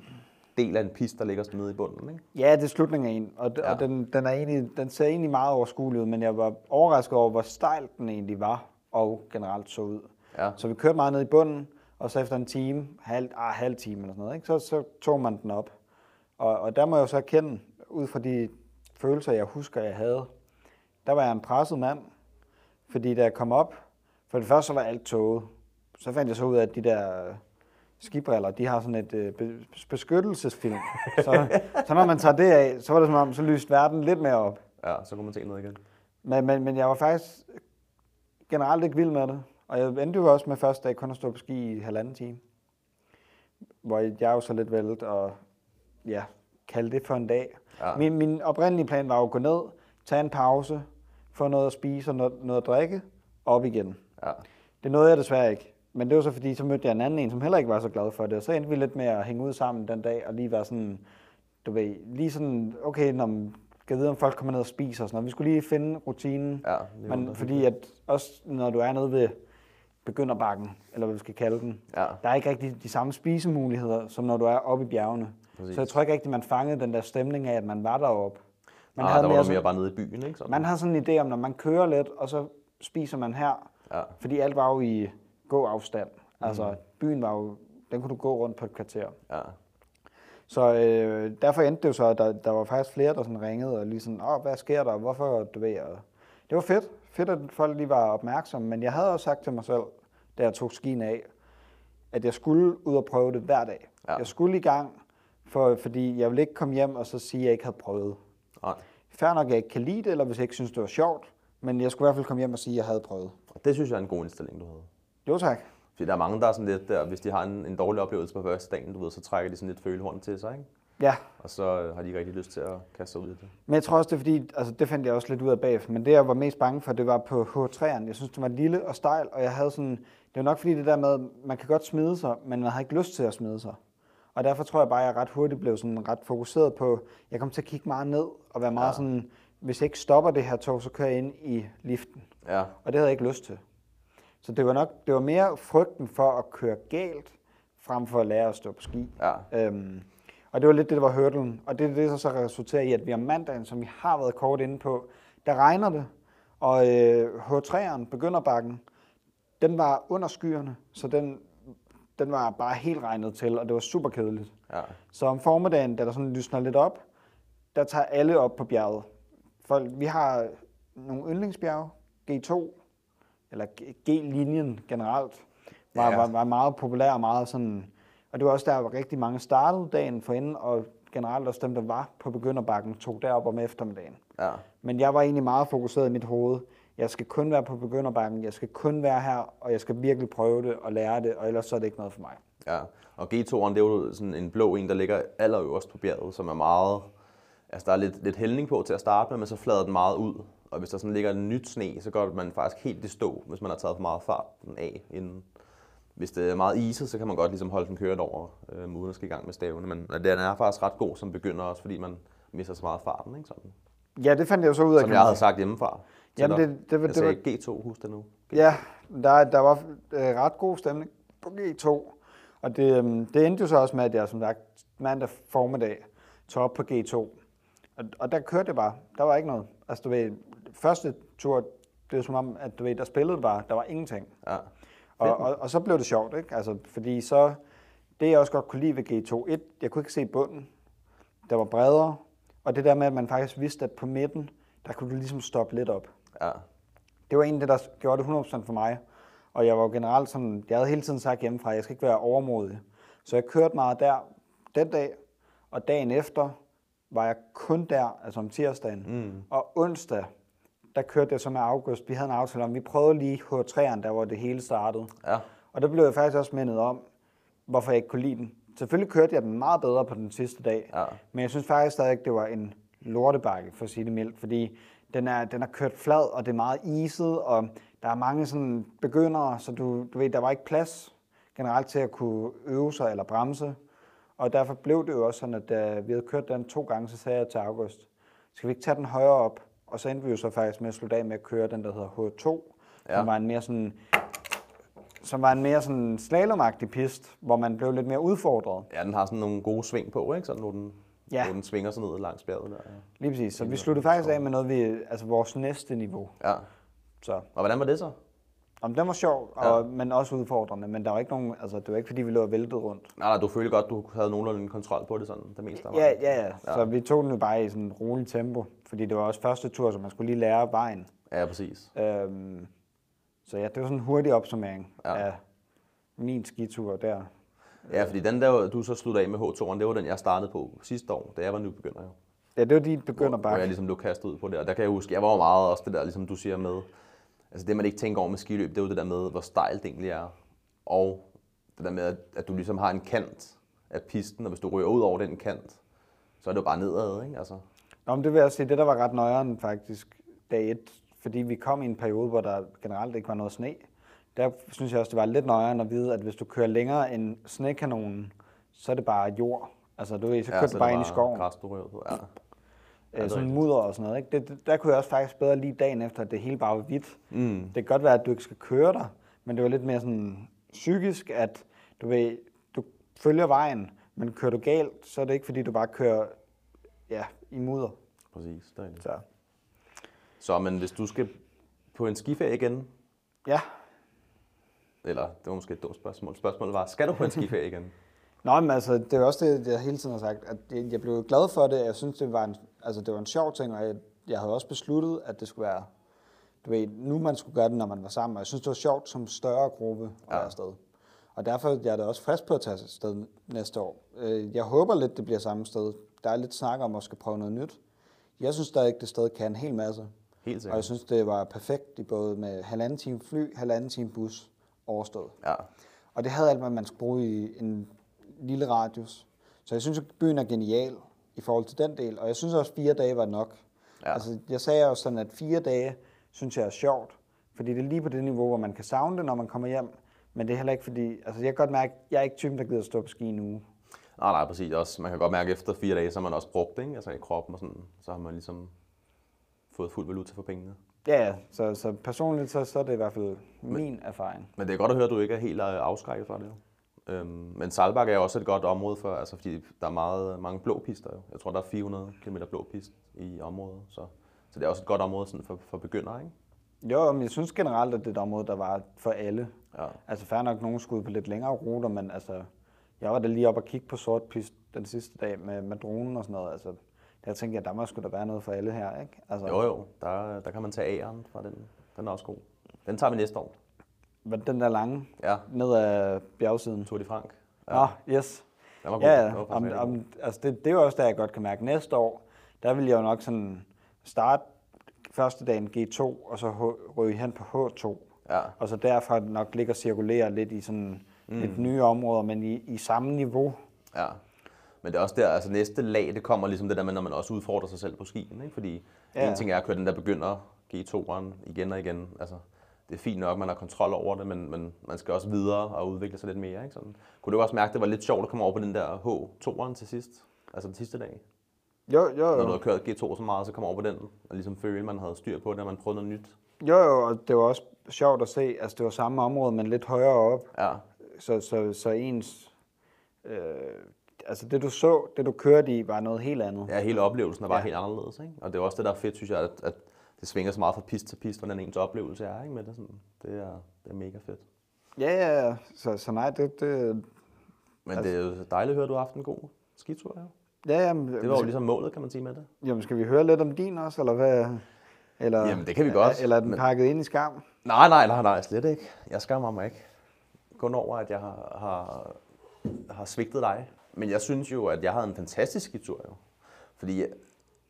[SPEAKER 1] del af en pist, der ligger sådan nede i bunden, ikke?
[SPEAKER 2] Ja, det er slutningen af en, og, ja. og den, den, er egentlig, den ser egentlig meget overskuelig ud, men jeg var overrasket over, hvor stejl den egentlig var, og generelt så ud.
[SPEAKER 1] Ja.
[SPEAKER 2] Så vi kørte meget ned i bunden, og så efter en time, halv, ah, halv time eller sådan noget, ikke? Så, så tog man den op. Og, og der må jeg jo så erkende, ud fra de følelser, jeg husker, jeg havde, der var jeg en presset mand, fordi da jeg kom op, for det første så var alt tåget. Så fandt jeg så ud af, at de der skibriller, de har sådan et øh, beskyttelsesfilm. Så, så når man tager det af, så var det som om, så lyste verden lidt mere op.
[SPEAKER 1] Ja, så kunne man se noget igen.
[SPEAKER 2] Men, men, men jeg var faktisk generelt ikke vild med det. Og jeg endte jo også med første dag kun at stå på ski i halvanden time. Hvor jeg jo så lidt vældet og ja, kalde det for en dag. Ja. Min, min oprindelige plan var jo at gå ned, tage en pause, få noget at spise og noget, noget at drikke, og op igen.
[SPEAKER 1] Ja.
[SPEAKER 2] Det nåede jeg desværre ikke. Men det var så fordi, så mødte jeg en anden en, som heller ikke var så glad for det. Og så endte vi lidt med at hænge ud sammen den dag, og lige være sådan, du ved, lige sådan, okay, når man kan vide, om folk kommer ned og spiser og sådan noget. Vi skulle lige finde rutinen.
[SPEAKER 1] Ja,
[SPEAKER 2] men fordi at også når du er nede ved begynderbakken, eller hvad vi skal kalde den,
[SPEAKER 1] ja.
[SPEAKER 2] der er ikke rigtig de samme spisemuligheder, som når du er oppe i bjergene. Præcis. Så jeg tror ikke rigtig, man fangede den der stemning af, at man var deroppe.
[SPEAKER 1] Man ah, havde der var mere, mere bare nede i byen, ikke?
[SPEAKER 2] Sådan. Man har sådan en idé om, når man kører lidt, og så spiser man her.
[SPEAKER 1] Ja.
[SPEAKER 2] Fordi alt var jo i gåafstand. Mm. Altså, byen var jo, den kunne du gå rundt på et kvarter.
[SPEAKER 1] Ja.
[SPEAKER 2] Så øh, derfor endte det jo så, at der, der var faktisk flere, der sådan ringede og lige sådan, åh, hvad sker der, hvorfor, du ved, og det var fedt. Fedt, at folk lige var opmærksomme, men jeg havde også sagt til mig selv, da jeg tog skien af, at jeg skulle ud og prøve det hver dag.
[SPEAKER 1] Ja.
[SPEAKER 2] Jeg skulle i gang, for, fordi jeg ville ikke komme hjem og så sige, at jeg ikke havde prøvet.
[SPEAKER 1] Nej.
[SPEAKER 2] Færdig nok, at jeg ikke kan lide det, eller hvis jeg ikke synes, det var sjovt, men jeg skulle i hvert fald komme hjem og sige, at jeg havde prøvet.
[SPEAKER 1] Det synes jeg er en god indstilling, du havde.
[SPEAKER 2] Jo, tak.
[SPEAKER 1] Fordi der er mange, der er sådan lidt der, hvis de har en, en dårlig oplevelse på første dagen, du ved, så trækker de sådan lidt følehorn til sig, ikke?
[SPEAKER 2] Ja.
[SPEAKER 1] Og så øh, har de ikke rigtig lyst til at kaste sig ud i det.
[SPEAKER 2] Men jeg tror også, det er fordi, altså det fandt jeg også lidt ud af bagefter, men det jeg var mest bange for, det var på H3'eren. Jeg synes, det var lille og stejl, og jeg havde sådan, det var nok fordi det der med, man kan godt smide sig, men man har ikke lyst til at smide sig. Og derfor tror jeg bare, at jeg ret hurtigt blev sådan ret fokuseret på, jeg kom til at kigge meget ned og være meget ja. sådan, hvis jeg ikke stopper det her tog, så kører jeg ind i liften.
[SPEAKER 1] Ja.
[SPEAKER 2] Og det havde jeg ikke lyst til. Så det var nok, det var mere frygten for at køre galt, frem for at lære at stå på ski.
[SPEAKER 1] Ja.
[SPEAKER 2] Øhm, og det var lidt det, der var hurdlen. Og det er det, der så resulterer i, at vi om mandagen, som vi har været kort inde på, der regner det. Og øh, H3'eren, begynderbakken, den var under skyerne, så den, den var bare helt regnet til, og det var super kedeligt.
[SPEAKER 1] Ja.
[SPEAKER 2] Så om formiddagen, da der sådan lysner lidt op, der tager alle op på bjerget. Folk, vi har nogle yndlingsbjerge, G2, eller G-linjen generelt, var, ja. var, var meget populær og meget sådan... Og det var også der, hvor rigtig mange startede dagen for inden, og generelt også dem, der var på begynderbakken, tog derop om eftermiddagen.
[SPEAKER 1] Ja.
[SPEAKER 2] Men jeg var egentlig meget fokuseret i mit hoved. Jeg skal kun være på begynderbakken, jeg skal kun være her, og jeg skal virkelig prøve det og lære det, og ellers så er det ikke noget for mig.
[SPEAKER 1] Ja, og G2'eren, det er jo sådan en blå en, der ligger allerøverst på bjerget, som er meget... Altså, der er lidt, lidt hældning på til at starte med, men så flader den meget ud. Og hvis der sådan ligger en nyt sne, så går man faktisk helt i stå, hvis man har taget for meget fart den af inden. Hvis det er meget iset, så kan man godt ligesom holde den kørt over, øh, uden at skal i gang med stavene. Men den er faktisk ret god som begynder også, fordi man mister så meget farten. Ikke? Sådan.
[SPEAKER 2] Ja, det fandt jeg jo så ud af.
[SPEAKER 1] Som jeg havde sagt hjemmefra.
[SPEAKER 2] Jamen, det, det, det,
[SPEAKER 1] jeg sagde
[SPEAKER 2] det
[SPEAKER 1] var... G2, husk det nu. G2.
[SPEAKER 2] Ja, der, der var øh, ret god stemning på G2. Og det, øh, det endte jo så også med, at jeg som sagt mandag formiddag tog op på G2. Og, og der kørte jeg bare. Der var ikke noget. Altså, du ved, første tur, det var som om, at du ved, der spillede bare, der var ingenting.
[SPEAKER 1] Ja.
[SPEAKER 2] Og, og, og, så blev det sjovt, ikke? Altså, fordi så, det jeg også godt kunne lide ved G2, et, jeg kunne ikke se bunden, der var bredere, og det der med, at man faktisk vidste, at på midten, der kunne du ligesom stoppe lidt op.
[SPEAKER 1] Ja.
[SPEAKER 2] Det var en det, der gjorde det 100% for mig. Og jeg var jo generelt sådan, jeg havde hele tiden sagt hjemmefra, at jeg skal ikke være overmodig. Så jeg kørte meget der den dag, og dagen efter var jeg kun der, altså om tirsdagen.
[SPEAKER 1] Mm.
[SPEAKER 2] Og onsdag, der kørte jeg så med August. Vi havde en aftale om, vi prøvede lige H3'eren, der hvor det hele startede.
[SPEAKER 1] Ja.
[SPEAKER 2] Og der blev jeg faktisk også mindet om, hvorfor jeg ikke kunne lide den. Selvfølgelig kørte jeg den meget bedre på den sidste dag,
[SPEAKER 1] Ja.
[SPEAKER 2] men jeg synes faktisk stadig, det var en lortebakke, for at sige det mildt, fordi den er, den er kørt flad, og det er meget iset, og der er mange sådan begyndere, så du, du ved, der var ikke plads generelt til at kunne øve sig eller bremse. Og derfor blev det jo også sådan, at da vi havde kørt den to gange, så sagde jeg til August, skal vi ikke tage den højere op? Og så endte vi jo så faktisk med at slutte af med at køre den, der hedder H2, ja.
[SPEAKER 1] Ja.
[SPEAKER 2] som var en mere sådan som var en mere sådan slalomagtig pist, hvor man blev lidt mere udfordret.
[SPEAKER 1] Ja, den har sådan nogle gode sving på, ikke? Sådan, når den,
[SPEAKER 2] Ja.
[SPEAKER 1] ja. når den svinger sig ned langs bjerget der.
[SPEAKER 2] Lige præcis. Så vi sluttede faktisk af med noget, vi, altså vores næste niveau.
[SPEAKER 1] Ja.
[SPEAKER 2] Så
[SPEAKER 1] Og hvordan var det så?
[SPEAKER 2] om den var sjov, og, men også udfordrende. Men der var ikke nogen, altså det var ikke fordi, vi lå og væltede rundt.
[SPEAKER 1] Nej, nej, du følte godt, du havde nogenlunde kontrol på det sådan, det meste af
[SPEAKER 2] Ja,
[SPEAKER 1] vejen.
[SPEAKER 2] ja, ja. Så vi tog den jo bare i sådan en rolig tempo, fordi det var også første tur, så man skulle lige lære vejen.
[SPEAKER 1] Ja, præcis.
[SPEAKER 2] Øhm, så ja, det var sådan en hurtig opsummering
[SPEAKER 1] Ja.
[SPEAKER 2] ja. af min skitur der.
[SPEAKER 1] Ja, fordi den der, du så sluttede af med H2'eren, det var den, jeg startede på sidste år, da jeg var nybegynder jo.
[SPEAKER 2] Ja, det var de begynder
[SPEAKER 1] Hvor
[SPEAKER 2] bare.
[SPEAKER 1] jeg ligesom blev kastet ud på det, og der kan jeg huske, jeg var jo meget også det der, ligesom du siger med, altså det man ikke tænker over med skiløb, det er jo det der med, hvor stejlt det egentlig er, og det der med, at, at du ligesom har en kant af pisten, og hvis du ryger ud over den kant, så er det jo bare nedad, ikke? Altså,
[SPEAKER 2] Nå, men det vil jeg sige, det der var ret nøjeren faktisk dag et, fordi vi kom i en periode, hvor der generelt ikke var noget sne. Der synes jeg også, det var lidt nøjeren at vide, at hvis du kører længere end snekanonen, så er det bare jord. Altså, du ved, så kører
[SPEAKER 1] så
[SPEAKER 2] du bare ind i skoven.
[SPEAKER 1] Græs, du ryger. Ja.
[SPEAKER 2] øh, sådan mudder og sådan noget. Ikke? Det, det, der kunne jeg også faktisk bedre lige dagen efter, at det hele bare var hvidt.
[SPEAKER 1] Mm.
[SPEAKER 2] Det kan godt være, at du ikke skal køre der, men det var lidt mere sådan psykisk, at du ved, du følger vejen, men kører du galt, så er det ikke fordi, du bare kører ja, i mudder.
[SPEAKER 1] Præcis, det er det.
[SPEAKER 2] Så
[SPEAKER 1] Så men hvis du skal på en skiferie igen,
[SPEAKER 2] ja,
[SPEAKER 1] eller det var måske et dumt spørgsmål, spørgsmålet var, skal du på en skiferie [LAUGHS] igen?
[SPEAKER 2] Nå, men altså, det er også det, jeg hele tiden har sagt, at jeg jeg blev glad for det. Jeg synes, det var en, altså, det var en sjov ting, og jeg, jeg havde også besluttet, at det skulle være, du ved, nu man skulle gøre det, når man var sammen. Og jeg synes, det var sjovt som større gruppe at
[SPEAKER 1] Ja.
[SPEAKER 2] være afsted. Og derfor er jeg da også frisk på at tage afsted næste år. Øh, Jeg håber lidt, det bliver samme sted. Der er lidt snak om at skal prøve noget nyt. Jeg synes stadig, det sted kan en hel masse.
[SPEAKER 1] Helt
[SPEAKER 2] Og
[SPEAKER 1] sikkert.
[SPEAKER 2] jeg synes, det var perfekt i både med halvanden time fly, halvanden time bus overstået.
[SPEAKER 1] Ja,
[SPEAKER 2] Og det havde alt, hvad man skulle bruge i en lille radius. Så jeg synes, at byen er genial i forhold til den del. Og jeg synes også, at fire dage var nok.
[SPEAKER 1] Ja.
[SPEAKER 2] Altså, jeg sagde også sådan, at fire dage synes jeg er sjovt. Fordi det er lige på det niveau, hvor man kan savne det, når man kommer hjem. Men det er heller ikke fordi... Altså, jeg kan godt mærke, at jeg er ikke typen, der gider stå på ski en uge.
[SPEAKER 1] nej, nej, præcis. Også, man kan godt mærke, at efter fire dage, så har man også brugt det, ikke? Altså i kroppen og sådan, så har man ligesom fået fuld valuta for pengene.
[SPEAKER 2] Ja, ja. Så, så personligt, så, så er det i hvert fald min erfaring.
[SPEAKER 1] Men det er godt at høre, at du ikke er helt øh, afskrækket fra det. Øhm, men Saalbach er også et godt område for, altså fordi der er meget, mange blå pister. Jo. Jeg tror, der er 400 km blå pist i området, så, så det er også et godt område sådan for, for begyndere, ikke?
[SPEAKER 2] Jo, men jeg synes generelt, at det er et område, der var for alle.
[SPEAKER 1] Ja.
[SPEAKER 2] Altså fair nok, nogen skulle ud på lidt længere ruter, men altså, jeg var da lige op og kigge på sort pist den sidste dag med, med dronen og sådan noget. Altså, der tænkte jeg, der må sgu da være noget for alle her, ikke? Altså,
[SPEAKER 1] Jo, jo, der, der kan man tage æren fra den. Den er også god. Den tager vi næste år.
[SPEAKER 2] Men Den der lange,
[SPEAKER 1] Ja,
[SPEAKER 2] ned ad bjergsiden.
[SPEAKER 1] Tour de France.
[SPEAKER 2] Ja. Nå, yes.
[SPEAKER 1] Den var god.
[SPEAKER 2] Ja, ja. Om, om, altså det, det er jo også der, jeg godt kan mærke. Næste år, der vil jeg jo nok sådan starte første dagen G2, og så H- ryge hen på H2.
[SPEAKER 1] Ja,
[SPEAKER 2] Og så derfra nok ligge og cirkulere lidt i sådan mm. lidt nye områder, men i, i samme niveau.
[SPEAKER 1] Ja. Men det er også der, altså næste lag, det kommer ligesom det der med, når man også udfordrer sig selv på skien, ikke? Fordi
[SPEAKER 2] Ja.
[SPEAKER 1] en ting er at køre den der begynder G2'eren igen og igen. Altså, det er fint nok, man har kontrol over det, men, men man skal også videre og udvikle sig lidt mere, ikke? Sådan. Kunne du også mærke, at det var lidt sjovt at komme over på den der H2'eren til sidst? Altså den sidste dag?
[SPEAKER 2] Jo, jo,
[SPEAKER 1] Når du
[SPEAKER 2] jo.
[SPEAKER 1] har kørt G2 så meget, så kom over på den, og ligesom føle, at man havde styr på det, og man prøvede noget nyt.
[SPEAKER 2] Jo, jo, og det var også sjovt at se, altså det var samme område, men lidt højere op,
[SPEAKER 1] Ja,
[SPEAKER 2] så, så, så ens, øh, altså det du så, det du kørte i, var noget helt andet.
[SPEAKER 1] ja hele oplevelsen er bare
[SPEAKER 2] Ja.
[SPEAKER 1] ja. helt anderledes, ikke? Og det er også det, der er fedt, synes jeg, at, at det svinger så meget fra pist til pist, hvordan ens oplevelse er, ikke? Med det, sådan. det, er, det er mega fedt.
[SPEAKER 2] Ja, ja, ja, så, så nej, det, det
[SPEAKER 1] Men
[SPEAKER 2] Altså-
[SPEAKER 1] det er jo dejligt at høre, at du har haft en god skitur, jo.
[SPEAKER 2] ja, jamen,
[SPEAKER 1] Det var jo ligesom målet, kan man sige med det.
[SPEAKER 2] jamen, skal vi høre lidt om din også, eller hvad? Eller,
[SPEAKER 1] Jamen, det kan vi godt,
[SPEAKER 2] Eller er den
[SPEAKER 1] men-
[SPEAKER 2] pakket ind i skam?
[SPEAKER 1] Nej, nej, nej, nej, slet ikke. Jeg skammer mig ikke. Kun over, at jeg har, har, har svigtet dig. Men jeg synes jo, at jeg havde en fantastisk skitur, jo. Fordi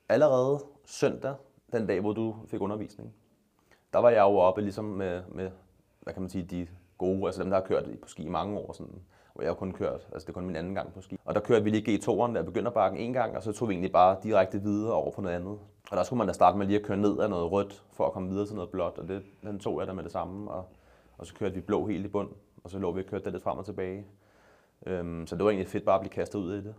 [SPEAKER 1] allerede søndag, den dag, hvor du fik undervisning, der var jeg jo oppe ligesom med, med hvad kan man sige, de gode, altså dem, der har kørt på ski i mange år, sådan hvor jeg har kun kørt, altså det er kun min anden gang på ski. Og der kørte vi lige G2'eren, der begynder bakken en gang, og så tog vi egentlig bare direkte videre over på noget andet. Og der skulle man da starte med lige at køre ned af noget rødt, for at komme videre til noget blåt, og det, den tog jeg der med det samme, og, og så kørte vi blå helt i bund, og så lå vi og kørte det lidt frem og tilbage. Øhm, så det var egentlig fedt bare at blive kastet ud i det.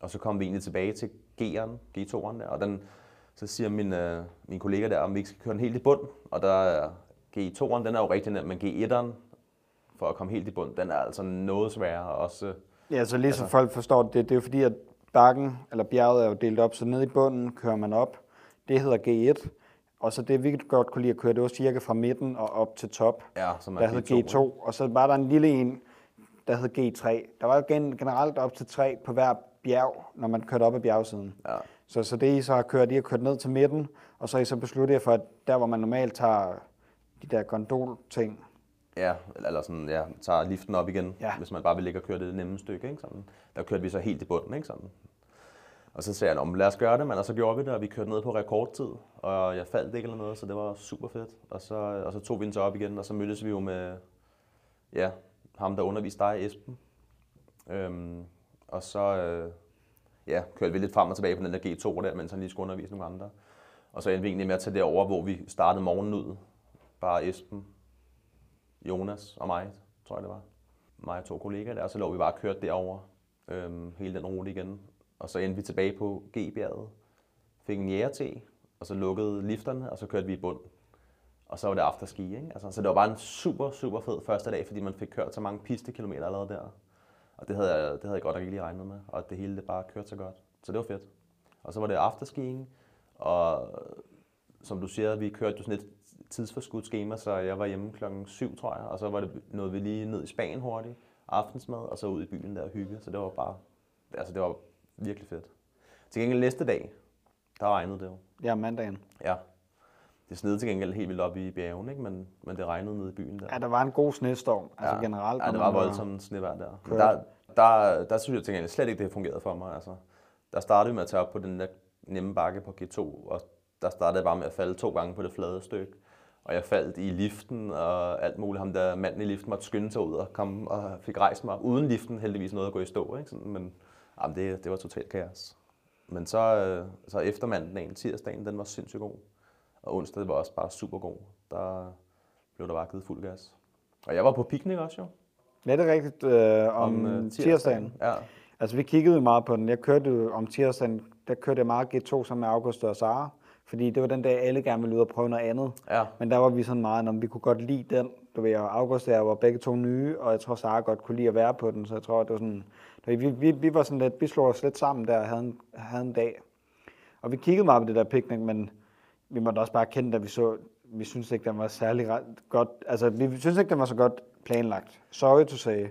[SPEAKER 1] Og så kom vi egentlig tilbage til G'eren, G2'eren der, og den, så siger min, øh, min kollega der, om vi ikke skal køre den helt i bund, og der er G2'eren, den er jo rigtig nem, men G1'eren, for at komme helt i bund, den er altså noget sværere også.
[SPEAKER 2] Ja, så lige så altså, folk forstår det, det er jo fordi, at bakken, eller bjerget er jo delt op, så nede i bunden kører man op. Det hedder G1. Og så det, vi godt kunne lide at køre, det var cirka fra midten og op til top.
[SPEAKER 1] Ja, som er
[SPEAKER 2] der hed G2. G2. Og så var der en lille en, der hed G3. Der var generelt op til tre på hver bjerg, når man kørte op ad bjergsiden.
[SPEAKER 1] Ja.
[SPEAKER 2] Så, så det I så har kørt, I har kørt ned til midten, og så I så besluttet jer for, at der hvor man normalt tager de der gondol-ting,
[SPEAKER 1] Ja, eller sådan, ja, tager liften op igen,
[SPEAKER 2] Ja.
[SPEAKER 1] hvis man bare vil ligge og køre det nemme stykke. Ikke? Sådan. Der kørte vi så helt i bunden. Ikke? Sådan. Og så sagde jeg, "Nå, men lad os gøre det, men og så gjorde vi det, og vi kørte ned på rekordtid, og jeg faldt ikke eller noget, så det var super fedt. Og så, og så tog vi den så op igen, og så mødtes vi jo med ja, ham, der underviste dig, Esben. Øhm, og så øh, ja, kørte vi lidt frem og tilbage på den der G2 der, mens han lige skulle undervise nogle andre. Og så endte vi egentlig med at tage derover, hvor vi startede morgenen ud. Bare Esben, Jonas og mig, tror jeg det var. Mig og to kollegaer der, og så lå vi bare og kørte derover øhm, hele den rute igen. Og så endte vi tilbage på G-bjerget, fik en jæger og så lukkede lifterne, og så kørte vi i bund. Og så var det afterski, ikke? Altså, så det var bare en super, super fed første dag, fordi man fik kørt så mange pistekilometer allerede der. Og det havde jeg, det havde jeg godt nok ikke lige regnet med, og det hele det bare kørte så godt. Så det var fedt. Og så var det afterskiing, og som du siger, vi kørte jo sådan et tidsforskudt schema, så jeg var hjemme klokken 7, tror jeg, og så var det noget vi lige ned i Spanien hurtigt, aftensmad, og så ud i byen der og hygge. Så det var bare, altså det var virkelig fedt. Til gengæld næste dag, der regnede det jo.
[SPEAKER 2] ja, mandagen.
[SPEAKER 1] Ja. Det snede til gengæld helt vildt op i bjergen, ikke? Men, men det regnede nede i byen der.
[SPEAKER 2] Ja, der var en god snestorm, altså
[SPEAKER 1] ja.
[SPEAKER 2] generelt.
[SPEAKER 1] Ja, det var voldsomt snevejr der. Men der, der, der synes jeg til gengæld slet ikke, det fungerede for mig. Altså, der startede vi med at tage op på den der nemme bakke på G2, og der startede jeg bare med at falde to gange på det flade stykke. Og jeg faldt i liften og alt muligt. Ham der manden i liften måtte skynde sig ud og, komme og fik rejst mig op. Uden liften heldigvis noget at gå i stå. Ikke? Sådan, men jamen, det, det var totalt kaos. Men så, øh, så efter mandagen, tirsdagen, den var sindssygt god. Og onsdag var også bare super god. Der blev der bare givet fuld gas. Og jeg var på picnic også jo.
[SPEAKER 2] Ja, det er rigtigt. Øh, om, om
[SPEAKER 1] øh,
[SPEAKER 2] tirsdagen.
[SPEAKER 1] Ja.
[SPEAKER 2] Altså, vi kiggede jo meget på den. Jeg kørte om tirsdagen, der kørte jeg meget G2 sammen med August og Sara. Fordi det var den dag, alle gerne ville ud og prøve noget andet.
[SPEAKER 1] Ja.
[SPEAKER 2] Men der var vi sådan meget, om vi kunne godt lide den. Du ved, og August og jeg var begge to nye, og jeg tror, Sara godt kunne lide at være på den. Så jeg tror, det var sådan... Vi, vi, vi var sådan lidt, vi slog os lidt sammen der og havde en, havde en dag. Og vi kiggede meget på det der picnic, men vi måtte også bare kende, at vi så, vi synes ikke, den var særlig ret godt, altså vi synes ikke, den var så godt planlagt. Sorry to say.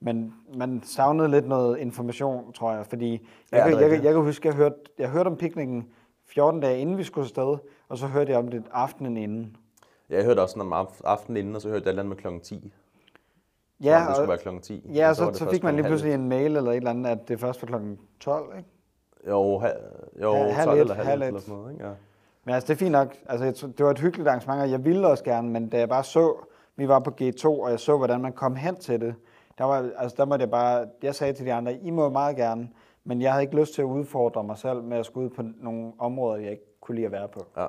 [SPEAKER 2] Men man savnede lidt noget information, tror jeg, fordi jeg,
[SPEAKER 1] Ja,
[SPEAKER 2] ja,
[SPEAKER 1] er
[SPEAKER 2] jeg, jeg, jeg, kan huske, jeg hørte, jeg hørte om picnicen 14 dage inden vi skulle afsted, og så hørte jeg om det aftenen inden.
[SPEAKER 1] Ja, Jeg hørte også sådan om af- aftenen inden, og så hørte jeg et med klokken 10.
[SPEAKER 2] Ja,
[SPEAKER 1] om det skulle
[SPEAKER 2] og,
[SPEAKER 1] være klokken 10.
[SPEAKER 2] ja,
[SPEAKER 1] og
[SPEAKER 2] så, så
[SPEAKER 1] først
[SPEAKER 2] fik man lige pludselig en mail eller et eller andet, at det først var klokken 12, ikke?
[SPEAKER 1] Jo, ha, jo
[SPEAKER 2] Ha- halv
[SPEAKER 1] 12
[SPEAKER 2] et,
[SPEAKER 1] eller halv,
[SPEAKER 2] halv
[SPEAKER 1] et. eller sådan noget. Ikke? Ja.
[SPEAKER 2] Men altså, det er fint nok. Altså, jeg, det var et hyggeligt arrangement, og jeg ville også gerne, men da jeg bare så, vi var på G2, og jeg så, hvordan man kom hen til det, der, var, altså, der måtte jeg bare, jeg sagde til de andre, I må meget gerne, men jeg havde ikke lyst til at udfordre mig selv med at skulle ud på nogle områder, jeg ikke kunne lide at være på.
[SPEAKER 1] Ja.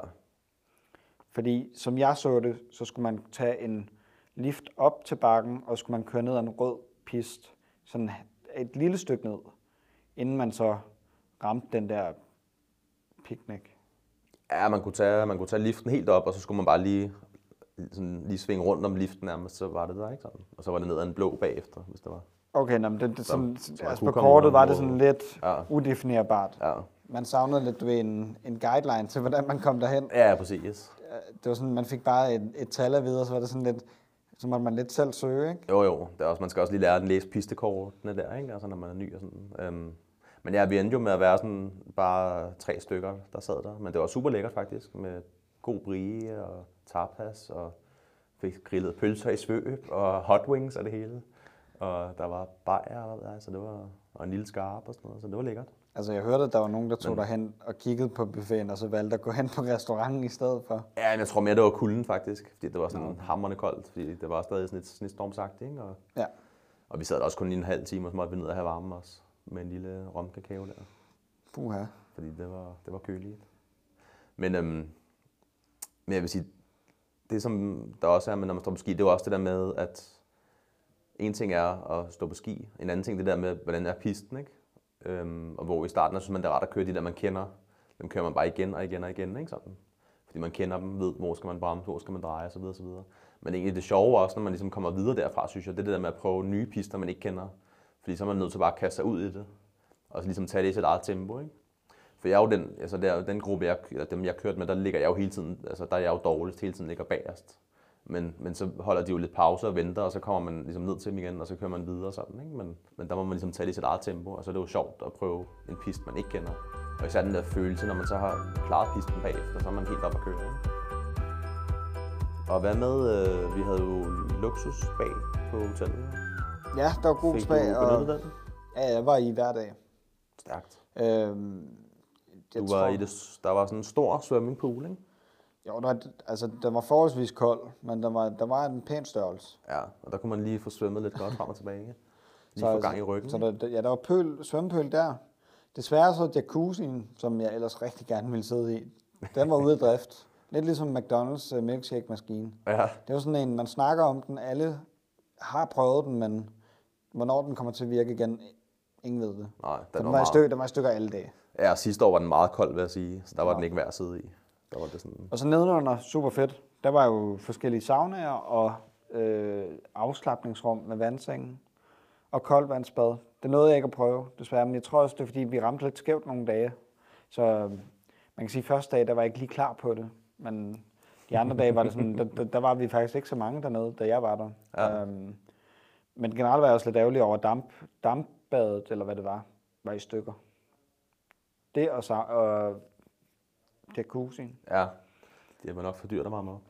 [SPEAKER 2] Fordi som jeg så det, så skulle man tage en lift op til bakken, og skulle man køre ned ad en rød pist, sådan et lille stykke ned, inden man så ramte den der picnic.
[SPEAKER 1] Ja, man kunne, tage, man kunne tage liften helt op, og så skulle man bare lige, sådan, lige svinge rundt om liften nærmest, så var det der, ikke sådan? Og så var det ned ad en blå bagefter, hvis det var.
[SPEAKER 2] Okay, nå, men det, det, sådan,
[SPEAKER 1] så man
[SPEAKER 2] altså på kortet var det sådan lidt
[SPEAKER 1] Ja.
[SPEAKER 2] udefinerbart.
[SPEAKER 1] Ja,
[SPEAKER 2] Man savnede lidt du ved, en, en guideline til, hvordan man kom derhen.
[SPEAKER 1] ja præcis.
[SPEAKER 2] Det var sådan, man fik bare et, et tal at vide, og så var det sådan lidt, så måtte man lidt selv søge, ikke?
[SPEAKER 1] Jo, jo. Det er også, man skal også lige lære at læse pistekortene der, ikke? Altså, når man er ny og sådan. Øhm, men vi endte jo med at være sådan bare tre stykker, der sad der. Men det var super lækkert faktisk, med god brie og tapas, og fik grillet pølser i svøb, og hot wings og det hele. Og der var bajer og hvad der, så det var, og en lille skarp og sådan noget, så det var lækkert.
[SPEAKER 2] Altså, jeg hørte, at der var nogen, der tog derhen og kiggede på buffeten, og så valgte at gå hen på restauranten i stedet for.
[SPEAKER 1] Ja, men jeg tror mere, det var kulden faktisk, fordi det var sådan hammerende koldt, fordi det var stadig sådan lidt snestormsagtigt, ikke? Og,
[SPEAKER 2] Ja.
[SPEAKER 1] Og vi sad der også kun lige en halv time, og så måtte vi ned og have varme også. Med en lille romkakao der.
[SPEAKER 2] Puha.
[SPEAKER 1] Fordi det var, det var køligt. Men, øhm, men jeg vil sige, det som der også er, med, når man står på ski, det er jo også det der med, at en ting er at stå på ski, en anden ting det der med, hvordan er pisten, ikke? Øhm, og hvor i starten, så synes man, det er rart at køre de der, man kender. Dem kører man bare igen og igen og igen, ikke sådan? Fordi man kender dem, ved, hvor skal man bremse, hvor skal man dreje osv. osv. Men egentlig det sjove også, når man ligesom kommer videre derfra, synes jeg, det er det der med at prøve nye pister, man ikke kender. Fordi så er man nødt til bare at kaste sig ud i det. Og så ligesom tage det i sit eget tempo, ikke? For jeg er jo den, altså der, den gruppe, jeg, eller dem jeg har kørt med, der ligger jeg jo hele tiden, altså der er jeg jo dårligst, hele tiden ligger bagerst. Men, men så holder de jo lidt pause og venter, og så kommer man ligesom ned til dem igen, og så kører man videre sådan, ikke? Men, men der må man ligesom tage det i sit eget tempo, og så er det jo sjovt at prøve en pist, man ikke kender. Og især den der følelse, når man så har klaret pisten bagefter, så er man helt op at køre, ikke? Og hvad med, øh, vi havde jo luksus bag på hotellet.
[SPEAKER 2] Ja, der var god
[SPEAKER 1] Fik
[SPEAKER 2] spag,
[SPEAKER 1] du
[SPEAKER 2] og ja, jeg var i hver dag.
[SPEAKER 1] Stærkt.
[SPEAKER 2] Øhm, jeg
[SPEAKER 1] Du var i det, der var sådan en stor swimmingpool, ikke?
[SPEAKER 2] Jo, der, altså, den var forholdsvis kold, men der var, der var en pæn størrelse.
[SPEAKER 1] Ja, og der kunne man lige få svømmet lidt godt frem og tilbage. Ikke? [LAUGHS] Lige
[SPEAKER 2] Så
[SPEAKER 1] få gang i ryggen.
[SPEAKER 2] Så der, ja, der var pøl, svømmepøl der. Desværre så jacuzzien, som jeg ellers rigtig gerne ville sidde i, den var ude af drift. Lidt ligesom McDonald's uh, milkshake-maskine.
[SPEAKER 1] Ja,
[SPEAKER 2] Det var sådan en, man snakker om den, alle har prøvet den, men hvornår den kommer til at virke igen, ingen ved det.
[SPEAKER 1] nej,
[SPEAKER 2] Den,
[SPEAKER 1] den var,
[SPEAKER 2] var, i
[SPEAKER 1] meget...
[SPEAKER 2] stykker, den var i stykker alle dage.
[SPEAKER 1] Ja, sidste år var den meget kold, vil jeg sige. Så der var
[SPEAKER 2] Ja.
[SPEAKER 1] den ikke værd at sidde i. Der var det sådan...
[SPEAKER 2] Og så nedenunder, super fedt, der var jo forskellige saunaer og øh, afslappningsrum med vandsengen og koldvandsbad. Det nåede jeg ikke at prøve, desværre, men jeg tror også, det er fordi, vi ramte lidt skævt nogle dage. Så øh, man kan sige, at første dag, der var jeg ikke lige klar på det, men de andre dage var det sådan, [LAUGHS] der, der, der var vi faktisk ikke så mange dernede, da jeg var der.
[SPEAKER 1] Ja.
[SPEAKER 2] Øhm, men generelt var jeg også lidt ærgerlig over, at damp, dampbadet, eller hvad det var, var i stykker. Det og, så, og jacuzzien.
[SPEAKER 1] Ja, det var nok for dyrt at varme op.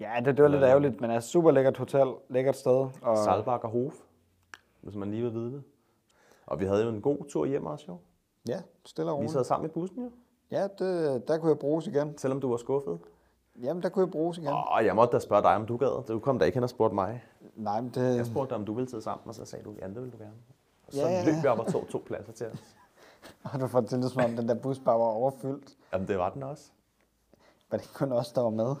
[SPEAKER 2] Ja, det, det var lidt
[SPEAKER 1] Eller-
[SPEAKER 2] ærgerligt, men altså super lækkert hotel, lækkert sted. Og
[SPEAKER 1] Salbak og Hof, hvis man lige vil vide det. Og vi havde jo en god tur hjem også, jo.
[SPEAKER 2] ja, stille og
[SPEAKER 1] Vi
[SPEAKER 2] roligt.
[SPEAKER 1] sad sammen i bussen, jo.
[SPEAKER 2] Ja, det, der kunne jeg bruges igen.
[SPEAKER 1] Selvom du var skuffet.
[SPEAKER 2] Jamen, der kunne jeg bruges igen.
[SPEAKER 1] Åh, jeg måtte da spørge dig, om du gad. Du kom da ikke hen og spurgte mig.
[SPEAKER 2] Nej, men det...
[SPEAKER 1] Jeg spurgte dig, om du ville sidde sammen, og så sagde du, ja, det vil du gerne. Og så
[SPEAKER 2] Ja, ja,
[SPEAKER 1] løb vi op og tog to pladser til os. [LAUGHS]
[SPEAKER 2] Og du det til, som om den der bus bare var overfyldt.
[SPEAKER 1] Jamen, det var den også.
[SPEAKER 2] Var det ikke kun os, der var med?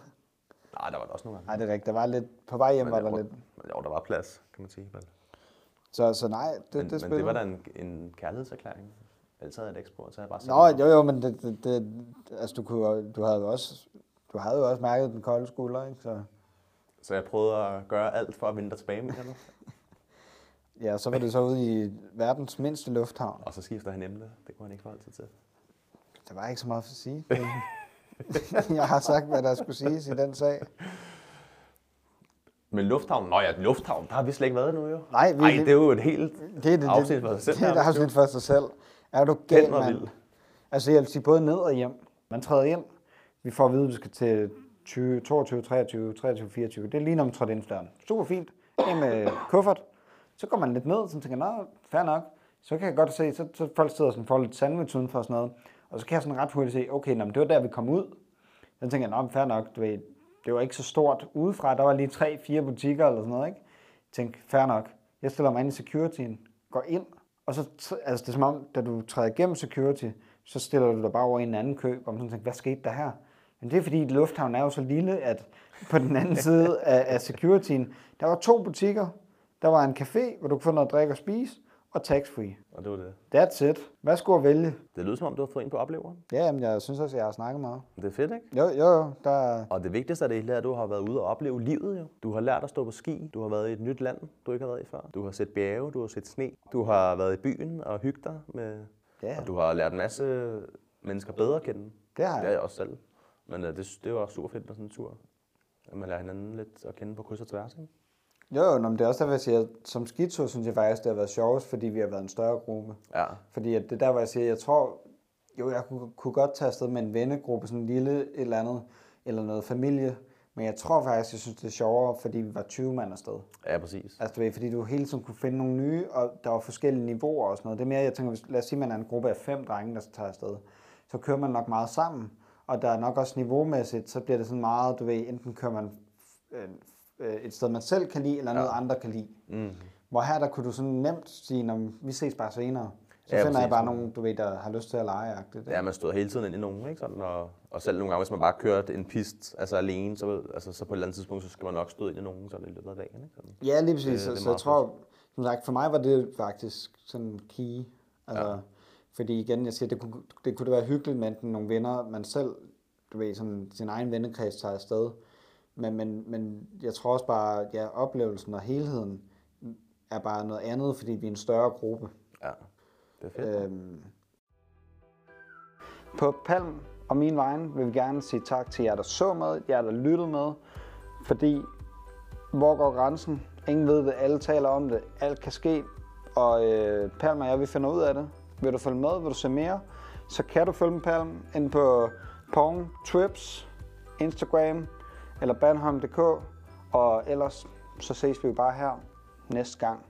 [SPEAKER 1] Nej, der var der også nogle gange.
[SPEAKER 2] Nej, det er rigtigt. Der var lidt... På vej hjem
[SPEAKER 1] Men
[SPEAKER 2] var
[SPEAKER 1] jeg
[SPEAKER 2] der
[SPEAKER 1] må-
[SPEAKER 2] lidt...
[SPEAKER 1] Men jo, der var plads, kan man sige. Men,
[SPEAKER 2] Så, så nej, det,
[SPEAKER 1] men,
[SPEAKER 2] det
[SPEAKER 1] men
[SPEAKER 2] spillede.
[SPEAKER 1] det var da en, en kærlighedserklæring. Ellers havde jeg et eksport, så havde jeg bare sat
[SPEAKER 2] Nå, jo, jo, men det, det, det, altså, du, kunne, du havde jo også... Du havde jo også mærket den kolde skulder, ikke? Så,
[SPEAKER 1] Så jeg prøvede at gøre alt for at vinde dig tilbage med det. [LAUGHS]
[SPEAKER 2] ja, så var det så ude i verdens mindste lufthavn.
[SPEAKER 1] Og så skifter han emne. Det kunne han ikke forholde sig til.
[SPEAKER 2] Der var ikke så meget at sige. [LAUGHS] jeg har sagt, hvad der skulle siges i den sag.
[SPEAKER 1] Men lufthavnen, nå ja, lufthavnen, der har vi slet ikke været nu jo.
[SPEAKER 2] Nej, vi-
[SPEAKER 1] Ej, det er jo et helt
[SPEAKER 2] Det er det,
[SPEAKER 1] afsnit for sig selv.
[SPEAKER 2] Det er et afsnit for sig selv. Er du
[SPEAKER 1] var
[SPEAKER 2] mand? Altså, jeg vil sige både ned og hjem. Man træder ind. Vi får at vide, at vi skal til 20, 22, 23, 23, 24. Det er lige når man trådte ind døren. Super fint. Ind med kuffert. Så går man lidt ned, så tænker jeg, fair nok. Så kan jeg godt se, så, så folk sidder sådan, for lidt sandwich udenfor og sådan noget. Og så kan jeg sådan ret hurtigt se, okay, nå, men det var der, vi kom ud. Så tænker jeg, nå, men fair nok, du ved, det var ikke så stort udefra. Der var lige tre, fire butikker eller sådan noget, ikke? Jeg tænkte, fair nok. Jeg stiller mig ind i securityen, går ind, og så, altså det er som om, da du træder igennem security, så stiller du dig bare over i en anden kø, og man sådan tænker, hvad skete der her? Men det er fordi, lufthavnen er jo så lille, at på den anden [LAUGHS] side af, af securityen, der var to butikker. Der var en café, hvor du kunne få noget at drikke og spise, og tax-free.
[SPEAKER 1] Og det var det.
[SPEAKER 2] That's it. Hvad skulle jeg vælge?
[SPEAKER 1] Det lyder som om, du har fået en på opleveren.
[SPEAKER 2] Ja, jamen, jeg synes også, jeg har snakket meget.
[SPEAKER 1] Det er fedt, ikke?
[SPEAKER 2] Jo, jo, jo. Der,
[SPEAKER 1] Og det vigtigste af det hele er, at du har været ude og opleve livet jo. Du har lært at stå på ski, du har været i et nyt land, du ikke har været i før. Du har set bjerge, du har set sne, du har været i byen og hygget dig med...
[SPEAKER 2] Ja.
[SPEAKER 1] Og du har lært en masse mennesker bedre at kende.
[SPEAKER 2] det har
[SPEAKER 1] Det er
[SPEAKER 2] jeg.
[SPEAKER 1] jeg også selv. Men uh, det, det også super fedt med sådan en tur. At man lærer hinanden lidt at kende på kryds og tværs, ikke?
[SPEAKER 2] Jo, jo, men det er også derfor, jeg siger, at som skitur synes jeg faktisk, det har været sjovest, fordi vi har været en større gruppe.
[SPEAKER 1] Ja.
[SPEAKER 2] Fordi at det er der, hvor jeg siger, jeg tror, jo, jeg kunne, kunne godt tage afsted med en vennegruppe, sådan en lille et eller andet, eller noget familie, men jeg tror faktisk, jeg synes, det er sjovere, fordi vi var 20 mand afsted.
[SPEAKER 1] Ja, præcis.
[SPEAKER 2] Altså, du ved, fordi du hele tiden kunne finde nogle nye, og der var forskellige niveauer og sådan noget. Det er mere, jeg tænker, hvis, lad os sige, at man er en gruppe af fem drenge, der tager afsted, så kører man nok meget sammen, og der er nok også niveaumæssigt, så bliver det sådan meget, du ved, enten kører man øh, øh, et sted, man selv kan lide, eller noget, andre kan lide.
[SPEAKER 1] Mm.
[SPEAKER 2] Hvor her, der kunne du sådan nemt sige, når vi ses bare senere. Så
[SPEAKER 1] Ja,
[SPEAKER 2] finder jeg bare nogen, du ved, der har lyst til at lege. Det.
[SPEAKER 1] Ja, man støder hele tiden ind i nogen, ikke? Sådan, og, og selv nogle gange, hvis man bare kører en pist altså alene, så, ved- altså, så på et eller andet tidspunkt, så skal man nok støde ind i nogen sådan i løbet af dagen. Ikke? Sådan.
[SPEAKER 2] Ja, lige præcis.
[SPEAKER 1] Det-
[SPEAKER 2] Så,
[SPEAKER 1] det
[SPEAKER 2] så jeg tror, som sagt, for mig var det faktisk sådan key. Altså, ja. Fordi igen, jeg siger, det kunne, det kunne da være hyggeligt med enten nogle venner, man selv, du ved, sådan sin egen vennekreds tager afsted. Men, men, men jeg tror også bare, ja, oplevelsen og helheden er bare noget andet, fordi vi er en større gruppe.
[SPEAKER 1] Ja, det er fedt.
[SPEAKER 2] Øhm. På Palm og min vegne vil vi gerne sige tak til jer, der så med, jer, der lyttede med, fordi hvor går grænsen? Ingen ved det, alle taler om det, alt kan ske, og øh, Palm og jeg, vi finder ud af det. Vil du følge med, vil du se mere, så kan du følge med Palm ind på Pong, Trips, Instagram eller Banholm.dk, og ellers så ses vi jo bare her næste gang.